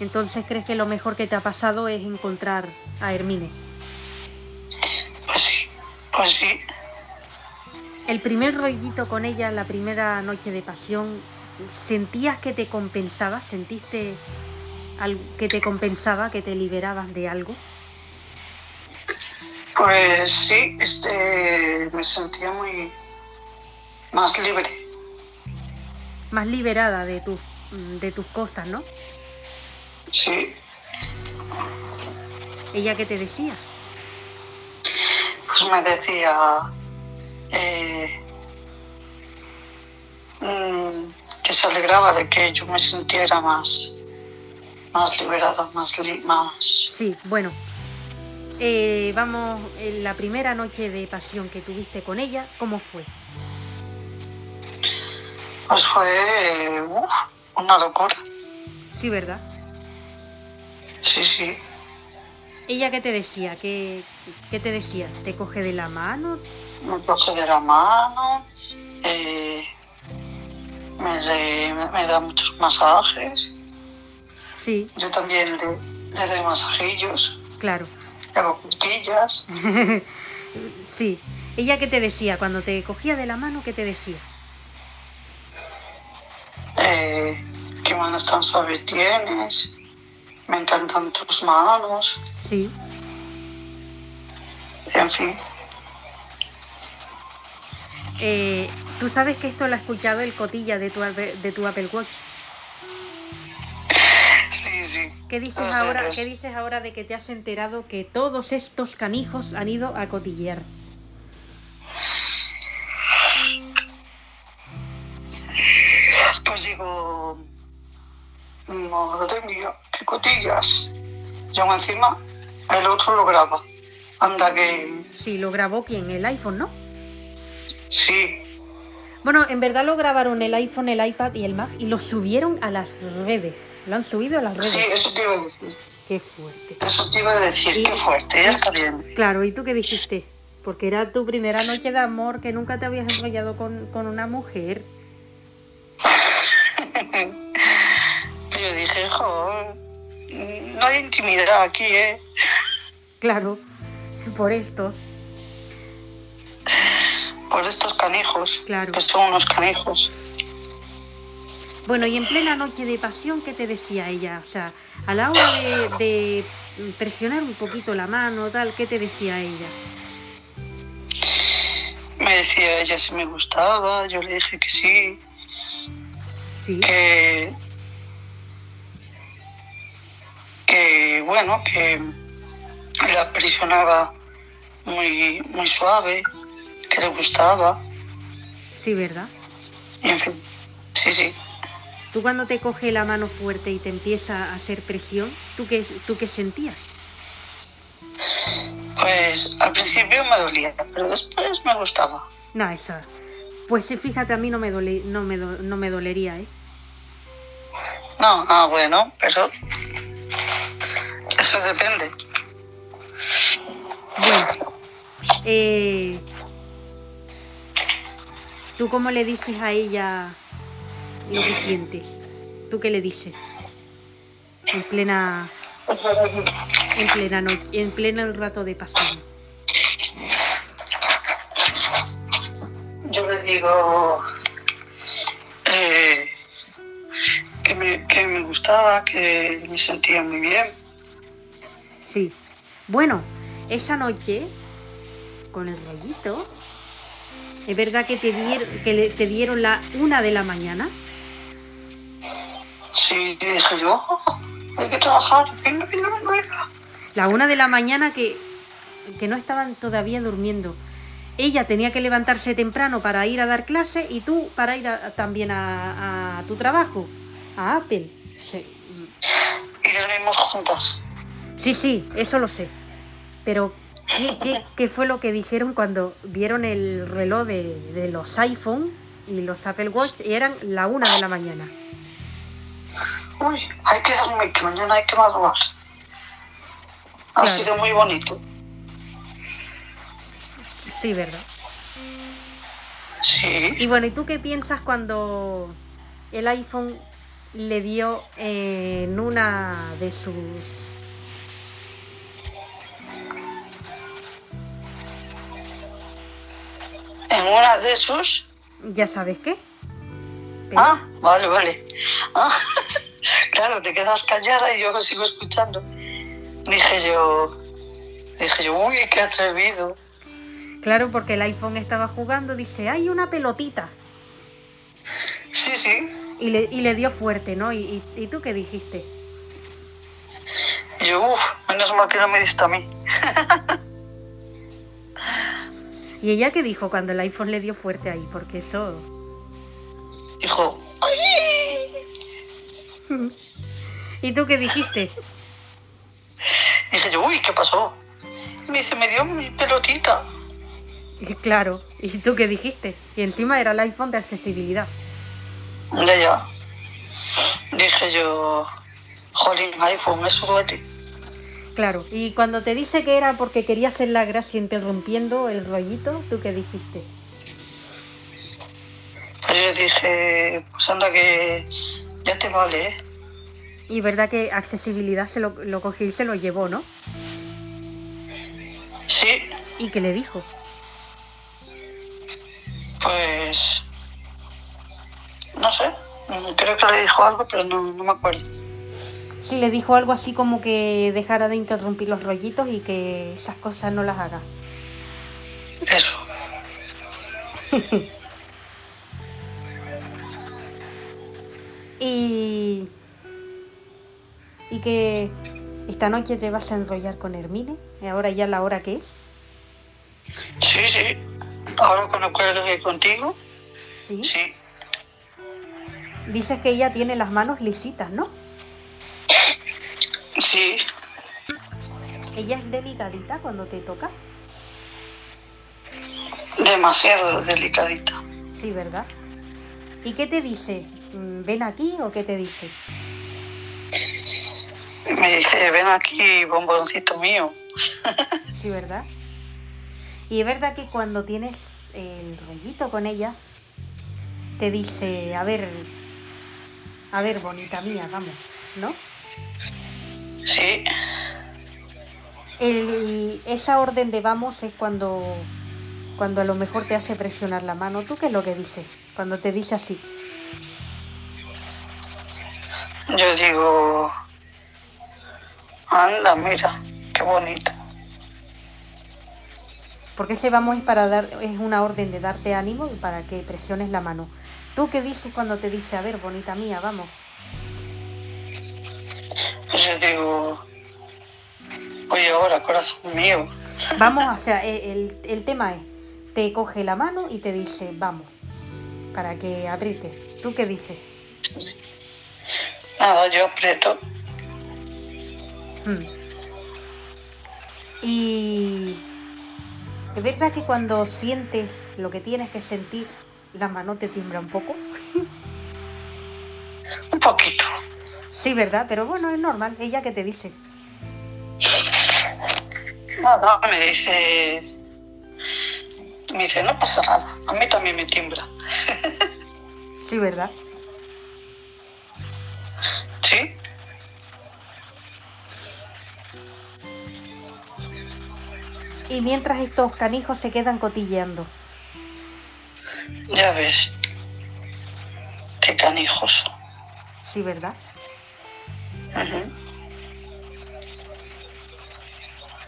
entonces crees que lo mejor que te ha pasado es encontrar a Hermine.
Pues sí. Pues sí.
El primer rollito con ella, la primera noche de pasión, ¿sentías que te compensaba? ¿Sentiste que te compensaba, que te liberabas de algo?
Pues sí, este, me sentía muy más libre.
Más liberada de, tus de tus cosas, ¿no?
Sí.
¿Ella qué te decía?
Pues me decía eh, mm, que se alegraba de que yo me sintiera más, más liberada, más, más.
Sí, bueno. Eh, vamos, en la primera noche de pasión que tuviste con ella, ¿cómo fue?
Pues fue uf, una locura.
Sí, ¿verdad?
Sí, sí.
¿Ella qué te decía? ¿Qué, qué te decía? ¿Te coge de la mano?
Me coge de la mano, eh, me- me da muchos masajes.
Sí,
Yo también le, le doy masajillos,
claro.
le hago cosquillas.
sí. ¿Ella qué te decía? Cuando te cogía de la mano, ¿qué te decía?
Eh, qué manos tan suaves tienes. Me encantan tus manos.
Sí.
En fin.
Eh, Tú sabes que esto lo ha escuchado el cotilla de tu, de tu Apple Watch.
Sí, sí.
¿Qué dices, ahora. ¿Qué dices ahora de que te has enterado que todos estos canijos han ido a cotillear?
Pues digo, madre mía, qué cotillas. Y aún encima, el otro lo graba. Anda que
Sí, lo grabó quién, el iPhone, ¿no?
sí.
Bueno, en verdad lo grabaron el iPhone, el iPad y el Mac y lo subieron a las redes. Lo han subido a las redes.
Sí, eso te iba a decir.
Qué fuerte.
Eso te iba a decir,
Y-
qué fuerte, ya está bien.
Claro, ¿y tú qué dijiste? Porque era tu primera noche de amor, que nunca te habías enrollado con, con una mujer.
Yo dije, joder, no hay intimidad aquí, ¿eh?
Claro, por estos.
por estos canijos,
Claro.
que son unos canijos.
Bueno, y en plena noche de pasión, ¿qué te decía ella? O sea, a la hora de, de presionar un poquito la mano, tal, ¿qué te decía ella?
Me decía ella si me gustaba, yo le dije que sí,
Sí,
que, que bueno, que la presionaba muy, muy suave, que le gustaba,
sí, ¿verdad?
y en fin, sí, sí.
Tú cuando te coge la mano fuerte y te empieza a hacer presión, ¿tú qué, tú qué sentías?
Pues al principio me dolía, pero después me gustaba.
No, esa. Pues sí, fíjate, a mí no me, dole- no me, do- no me dolería, ¿eh?
No, ah, bueno, pero eso depende.
Bueno, eh, ¿tú cómo le dices a ella lo que sientes? ¿Tú qué le dices? En plena, en plena noche, en pleno rato de pasión.
Yo le digo eh, que, me, que me gustaba, que me sentía muy bien.
Sí. Bueno, esa noche, con el rollito, ¿es verdad que te, dier- que te dieron la una de la mañana?
Sí, dije yo, "Oh, hay que trabajar, venga, venga, venga, venga".
La una de la mañana que, que no estaban todavía durmiendo. Ella tenía que levantarse temprano para ir a dar clase y tú para ir a- también a, a tu trabajo, a Apple. Sí.
Y dormimos juntas.
sí, sí, eso lo sé. Pero, ¿qué, qué, qué fue lo que dijeron cuando vieron el reloj de, de los iPhone y los Apple Watch? Y eran la una de la mañana.
Uy, hay que dormir, que mañana hay que madrugar. Ha
Claro.
sido muy bonito.
Sí, ¿verdad?
Sí,
Y bueno, ¿y tú qué piensas cuando el iPhone le dio en una de sus...
en una de sus...
¿Ya sabes qué? Pero-
Ah, vale, vale. Ah, claro, te quedas callada y yo sigo escuchando. Dije yo, dije yo, uy, qué atrevido.
Claro, porque el iPhone estaba jugando, dice, hay una pelotita.
Sí, sí.
Y le, y le dio fuerte, ¿no? ¿Y, y, y tú qué dijiste?
Y yo, uff, menos mal que no me diste a mí.
¿Y ella qué dijo cuando el iPhone le dio fuerte ahí? Porque eso...
Dijo, ay.
¿Y tú qué dijiste?
Dije yo, uy, ¿qué pasó? Y me dice, me dio mi pelotita.
Y Claro, ¿y tú qué dijiste? Y encima era el iPhone de accesibilidad.
Ya, ya. Dije yo, jolín, iPhone, eso duele.
Claro, y cuando te dice que era porque quería hacer la gracia interrumpiendo el rollito, ¿tú qué dijiste?
Pues yo dije, pues anda que ya te vale, ¿eh?
Y verdad que accesibilidad se lo, lo cogió y se lo llevó, ¿no?
Sí,
¿Y qué le dijo?
pues... No sé, creo que le dijo algo, pero no, no me acuerdo.
Sí, le dijo algo así como que dejara de interrumpir los rollitos y que esas cosas no las haga.
Eso.
Y. Y que esta noche te vas a enrollar con Hermine, ahora ya la hora que es.
Sí, sí. Ahora cuando cuelgue contigo,
Sí.
sí.
Dices que ella tiene las manos lisitas, ¿no?
Sí,
Ella es delicadita cuando te toca.
demasiado delicadita.
Sí, ¿verdad? ¿Y qué te dice? Mm, ¿Ven aquí o qué te dice?
Me dije, ven aquí, bomboncito mío.
Sí, ¿verdad? Y es verdad que cuando tienes el rollito con ella, te dice, a ver, a ver, bonita mía, vamos, ¿no?
Sí,
El- esa orden de vamos es cuando cuando a lo mejor te hace presionar la mano, ¿tú qué es lo que dices cuando te dice así?
Yo digo, anda, mira, qué bonito.
Porque ese vamos es para dar, es una orden de darte ánimo y para que presiones la mano. ¿Tú qué dices cuando te dice, a ver, bonita mía, vamos?
Yo digo, oye, ahora, corazón mío.
Vamos, o sea, e- el, el tema es, te coge la mano y te dice, vamos, para que aprietes. ¿Tú qué dices?
Nada, yo aprieto.
Mm. Y es verdad que cuando sientes lo que tienes que sentir, la mano te tiembla un poco.
Un poquito.
Sí, ¿verdad? Pero bueno, es normal. Ella que te dice.
Nada, me dice. Me dice, no pasa nada. A mí también me tiembla.
Sí, ¿verdad?
¿Sí?
Y mientras estos canijos se quedan cotilleando.
Ya ves. Qué canijos.
Sí, ¿verdad?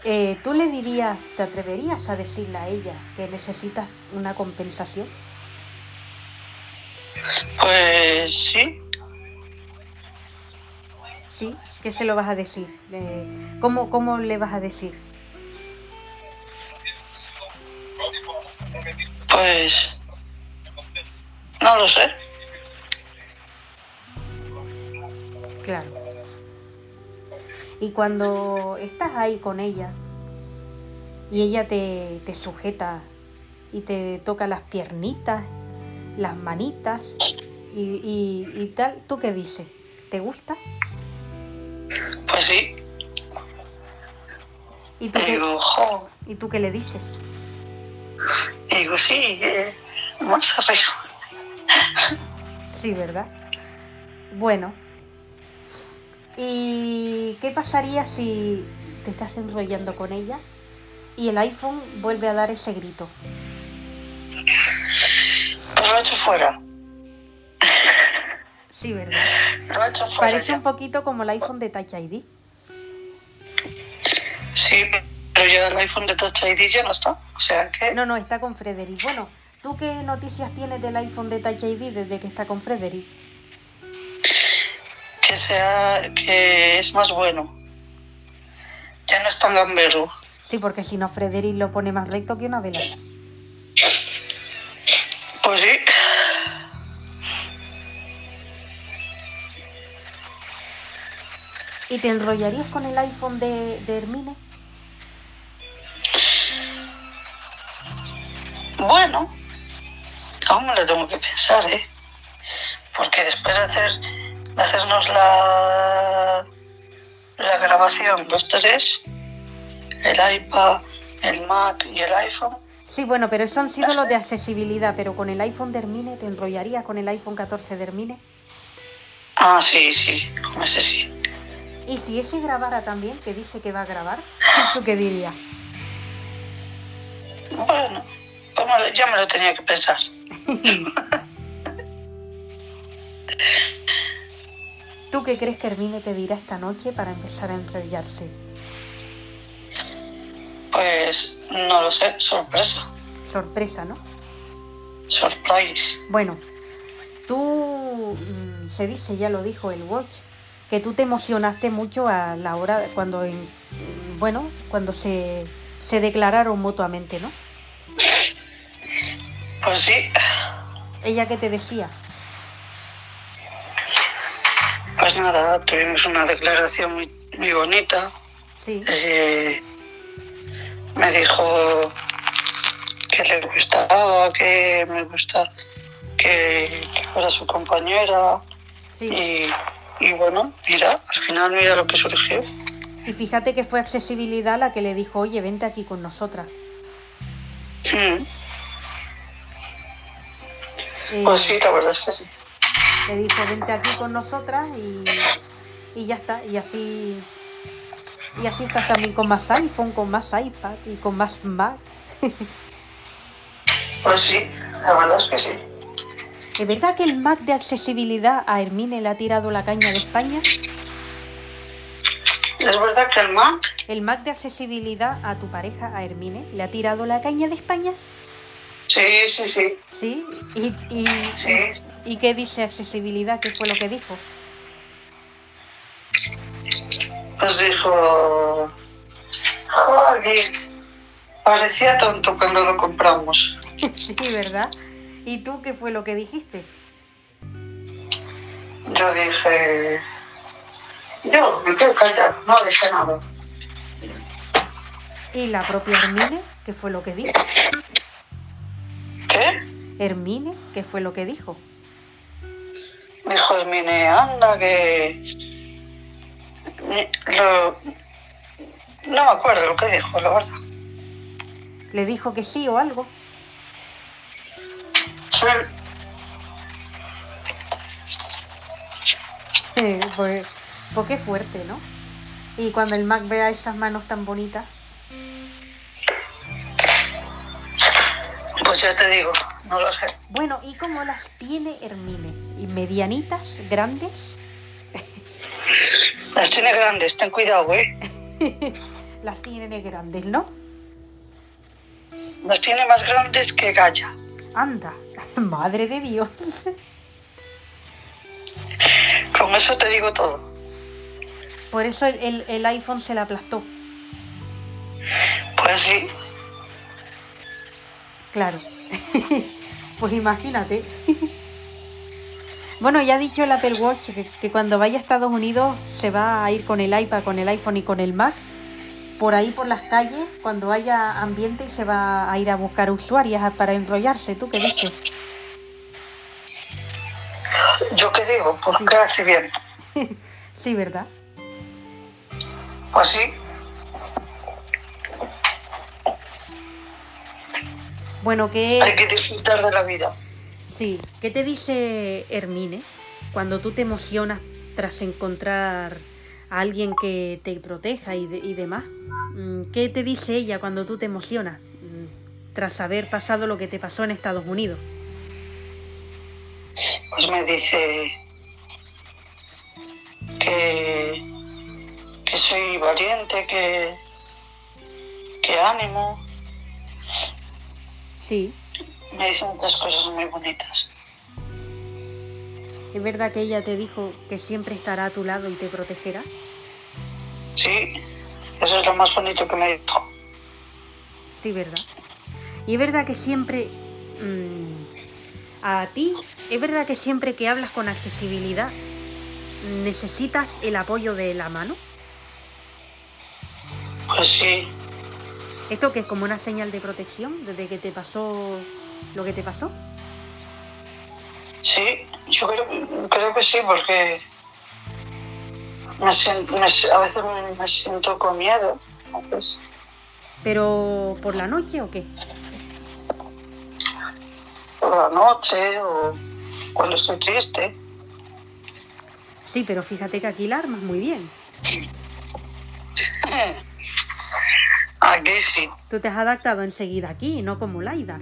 Eh, ¿Tú le dirías, te atreverías a decirle a ella que necesitas una compensación?
Pues sí.
¿Sí? ¿Qué se lo vas a decir? Eh, ¿cómo, ¿Cómo le vas a decir?
Pues. No lo sé.
Claro. Y cuando estás ahí con ella y ella te, te sujeta y te toca las piernitas, las manitas y, y- y tal, ¿tú qué dices? ¿Te gusta?
Pues sí.
¿Y tú qué,
Digo, jo.
¿y tú qué le dices?
Digo, sí, eh, más arriba.
Sí, ¿verdad? Bueno. ¿Y qué pasaría si te estás enrollando con ella y el iPhone vuelve a dar ese grito?
Pues lo he hecho fuera.
Sí, ¿verdad?
Lo he hecho fuera.
Parece
ya.
un poquito como el iPhone de Touch ID.
Sí, pero ya el iPhone de Touch ID ya no está. O sea que.
No, no, está con Frederick. Bueno, ¿tú qué noticias tienes del iPhone de Touch ID desde que está con Frederick?
que sea que es más bueno. Ya no es tan gambero.
Sí, porque si no, Frederick lo pone más recto que una vela.
Pues sí.
¿Y te enrollarías con el iPhone de, de Hermine?
Bueno, aún me lo tengo que pensar, ¿eh? Porque después de hacer de hacernos la la grabación los tres, el iPad, el Mac y el iPhone,
Sí, bueno, pero eso han sido los de accesibilidad, pero con el iPhone de Hermine, ¿te enrollarías con el iPhone 14 de Hermine?
ah sí, sí, con ese sí.
Y si ese grabara también, que dice que va a grabar, ¿tú qué dirías?
Bueno, me lo- ya me lo tenía que pensar.
¿Tú qué crees que Hermine te dirá esta noche para empezar a enrollarse?
Pues no lo sé, sorpresa,
Sorpresa, ¿no?
surprise.
Bueno, tú, mm, se dice, ya lo dijo el Watch, que tú te emocionaste mucho a la hora cuando, en- bueno, cuando se, se declararon mutuamente, ¿no?
Pues sí,
Ella que te decía,
pues nada, tuvimos una declaración muy, muy bonita.
sí,
Eh, me dijo que le gustaba, que me gusta que, que fuera su compañera.
sí.
Y, y bueno, mira, al final mira lo que surgió.
Y fíjate que fue accesibilidad la que le dijo, oye, vente aquí con nosotras.
Mm,
Eh,
Pues sí, la verdad es que sí.
Le dijo, vente aquí con nosotras y, y ya está. Y así, y así estás también con más iPhone, con más iPad y con más Mac.
Pues sí, la verdad es que sí.
¿Es verdad que el Mac de accesibilidad a Hermine le ha tirado la caña de España?
Es verdad que el Mac,
¿El Mac de accesibilidad a tu pareja, a Hermine, le ha tirado la caña de España?
sí, sí, sí.
¿Sí? ¿Y, y,
Sí.
¿y qué dice accesibilidad? ¿Qué fue lo que dijo?
Pues dijo, joder, parecía tonto cuando lo compramos.
sí, ¿verdad? ¿Y tú qué fue lo que dijiste?
Yo dije, yo me quedo callado, no dije nada.
¿Y la propia Hermine? ¿Qué fue lo que dijo?
¿Qué?
Hermine, ¿qué fue lo que dijo?
Dijo Hermine, anda que... Lo... No me acuerdo lo que dijo, la verdad.
¿Le dijo que sí o algo?
Sí,
pues, pues qué fuerte, ¿no? Y cuando el Mac vea esas manos tan bonitas,
Pues ya te digo, no lo sé.
Bueno, ¿y cómo las tiene Hermine? ¿Y medianitas, grandes?
Las tiene grandes, ten cuidado, ¿eh?
Las tiene grandes, ¿no?
Las tiene más grandes que Gaia.
Anda, madre de Dios.
Con eso te digo todo.
Por eso el, el- el iPhone se la aplastó.
Pues sí,
Claro. pues imagínate. bueno, ya ha dicho el Apple Watch que, que cuando vaya a Estados Unidos se va a ir con el iPad, con el iPhone y con el Mac. Por ahí por las calles, cuando haya ambiente y se va a ir a buscar usuarias para enrollarse. ¿Tú qué dices?
yo qué digo, pues
Sí.
bien.
Sí, ¿verdad?
Pues sí,
Bueno,
hay
¿qué,
que disfrutar de la vida.
sí, ¿qué te dice Hermine cuando tú te emocionas tras encontrar a alguien que te proteja y, de- y demás? Mm, ¿Qué te dice ella cuando tú te emocionas mm, tras haber pasado lo que te pasó en Estados Unidos?
Pues me dice que, que soy valiente, que, que ánimo.
Sí,
Me dice muchas cosas muy bonitas.
¿es verdad que ella te dijo que siempre estará a tu lado y te protegerá?
Sí, eso es lo más bonito que me dijo.
Sí, ¿verdad? Y es verdad que siempre... mm, a ti, es verdad que siempre que hablas con accesibilidad necesitas el apoyo de la mano.
Pues sí,
¿Esto que es como una señal de protección desde que te pasó lo que te pasó?
sí, yo creo, creo que sí, porque me siento, me- a veces me, siento con miedo. ¿sabes?
¿Pero por la noche o qué?
Por la noche o cuando estoy triste.
Sí, pero fíjate que aquí la armas muy bien.
Aquí sí,
Tú te has adaptado enseguida aquí, no como Laidar.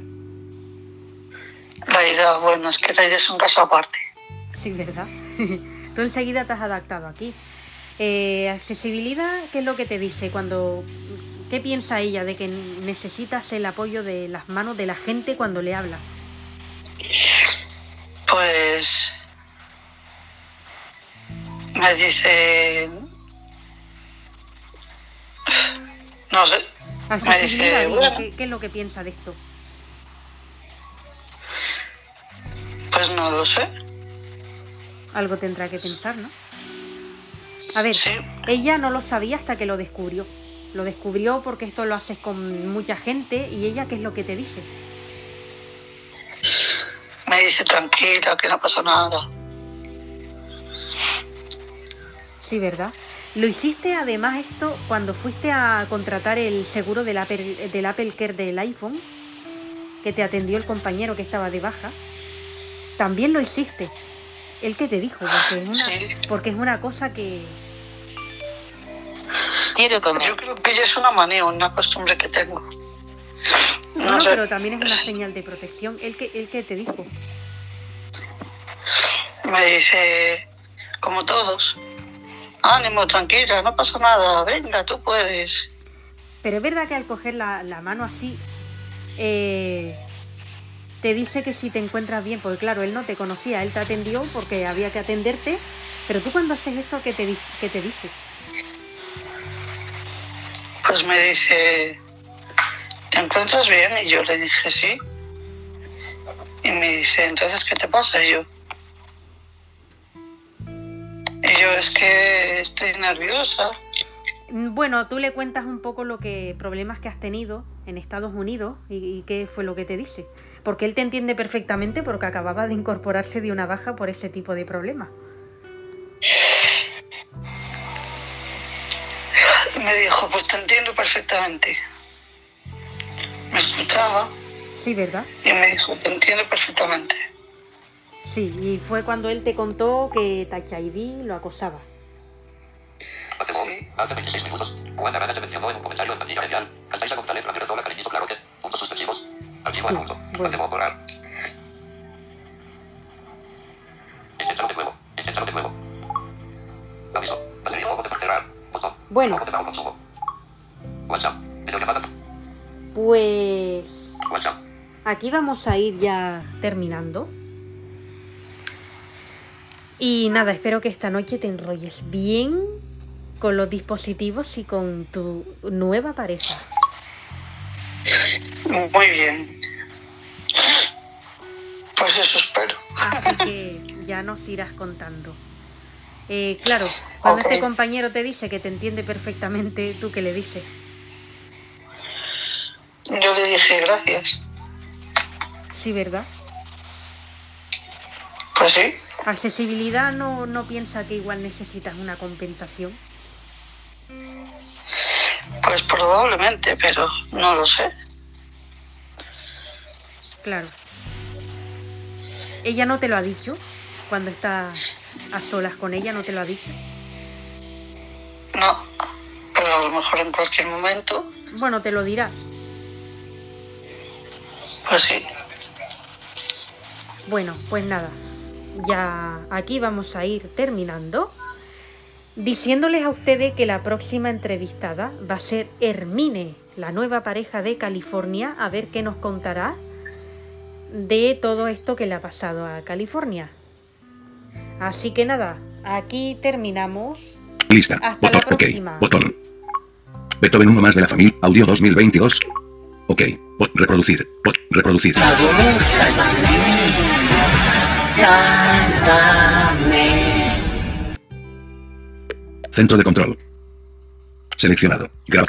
la idea, bueno, es que la idea es un caso aparte.
Sí, ¿verdad? Tú enseguida te has adaptado aquí. Eh, accesibilidad, ¿qué es lo que te dice cuando... ¿Qué piensa ella de que necesitas el apoyo de las manos de la gente cuando le habla?
Pues me dice, no sé,
Accesibilidad, digo,
bueno.
¿qué, qué es lo que piensa de esto?
pues no lo sé.
Algo tendrá que pensar, ¿no? A ver,
Sí,
ella no lo sabía hasta que lo descubrió. Lo descubrió porque esto lo haces con mucha gente y ella, ¿qué es lo que te dice?
me dice tranquila, que no pasa nada.
Sí, ¿verdad? Lo hiciste además esto cuando fuiste a contratar el seguro del Apple, del Apple Care del iPhone, que te atendió el compañero que estaba de baja. También lo hiciste. El que te dijo, porque es una,
Sí.
porque es una cosa que...
Quiero
Yo
comer.
creo que ya es una manía, una costumbre que tengo. No
No, no,
sé.
pero también es una señal de protección. ¿El que, el que te dijo?
Me dice, como todos, ánimo, tranquila, no pasa nada, venga, tú puedes.
Pero es verdad que al coger la, la mano así, eh, te dice que si te encuentras bien, porque claro, él no te conocía, él te atendió porque había que atenderte, pero tú cuando haces eso, ¿qué te, qué te dice?
Pues me dice, ¿te encuentras bien? Y yo le dije, sí. Y me dice, entonces, ¿qué te pasa? Y yo, y yo es que estoy nerviosa.
Mm, Bueno, tú le cuentas un poco lo que problemas que has tenido en Estados Unidos y, y qué fue lo que te dice. Porque él te entiende perfectamente porque acababa de incorporarse de una baja por ese tipo de problemas.
Y me dijo, pues te entiendo perfectamente. Me escuchaba
Sí, ¿verdad?
y me dijo, te entiendo perfectamente.
Sí, y fue cuando él te contó que Touch ID lo acosaba.
Sí.
Hace 26 minutos. Juan Arana se mencionó en un comentario en Pandilla Genial. Altaisa González Ramírez Hola cariñito claro que. Puntos suspensivos. Archivo adjunto.
bueno.
Mateo borrar. Inténtalo de nuevo. Inténtalo de nuevo. Aviso. Batería foco de cerrar. Botón.
Bueno.
Foco de bajo consumo. WhatsApp. Videollamada.
Pues
WhatsApp.
aquí vamos a ir ya terminando. Y nada, espero que esta noche te enrolles bien con los dispositivos y con tu nueva pareja.
Muy bien. Pues eso espero.
Así que ya nos irás contando. Eh, claro, cuando este compañero te dice que te entiende perfectamente, ¿tú qué le dices?
Yo le dije gracias.
Sí, ¿verdad?
Pues sí.
Accesibilidad no, no piensa que igual necesitas una compensación.
Pues probablemente, pero no lo sé.
Claro. ¿Ella no te lo ha dicho? Cuando estás a solas con ella, ¿no te lo ha dicho?
No. Pero a lo mejor en cualquier momento,
Bueno, te lo dirá.
pues sí.
Bueno, pues nada. Ya aquí vamos a ir terminando. Diciéndoles a ustedes que la próxima entrevistada va a ser Hermine, la nueva pareja de California, a ver qué nos contará de todo esto que le ha pasado a California. Así que nada, aquí terminamos.
Lista.
Hasta
Botón.
la
Ok. Botón. Beethoven uno más de la familia. Audio 2022. Ok. Bot- reproducir. Bot- reproducir. Centro de control. Seleccionado. Grab.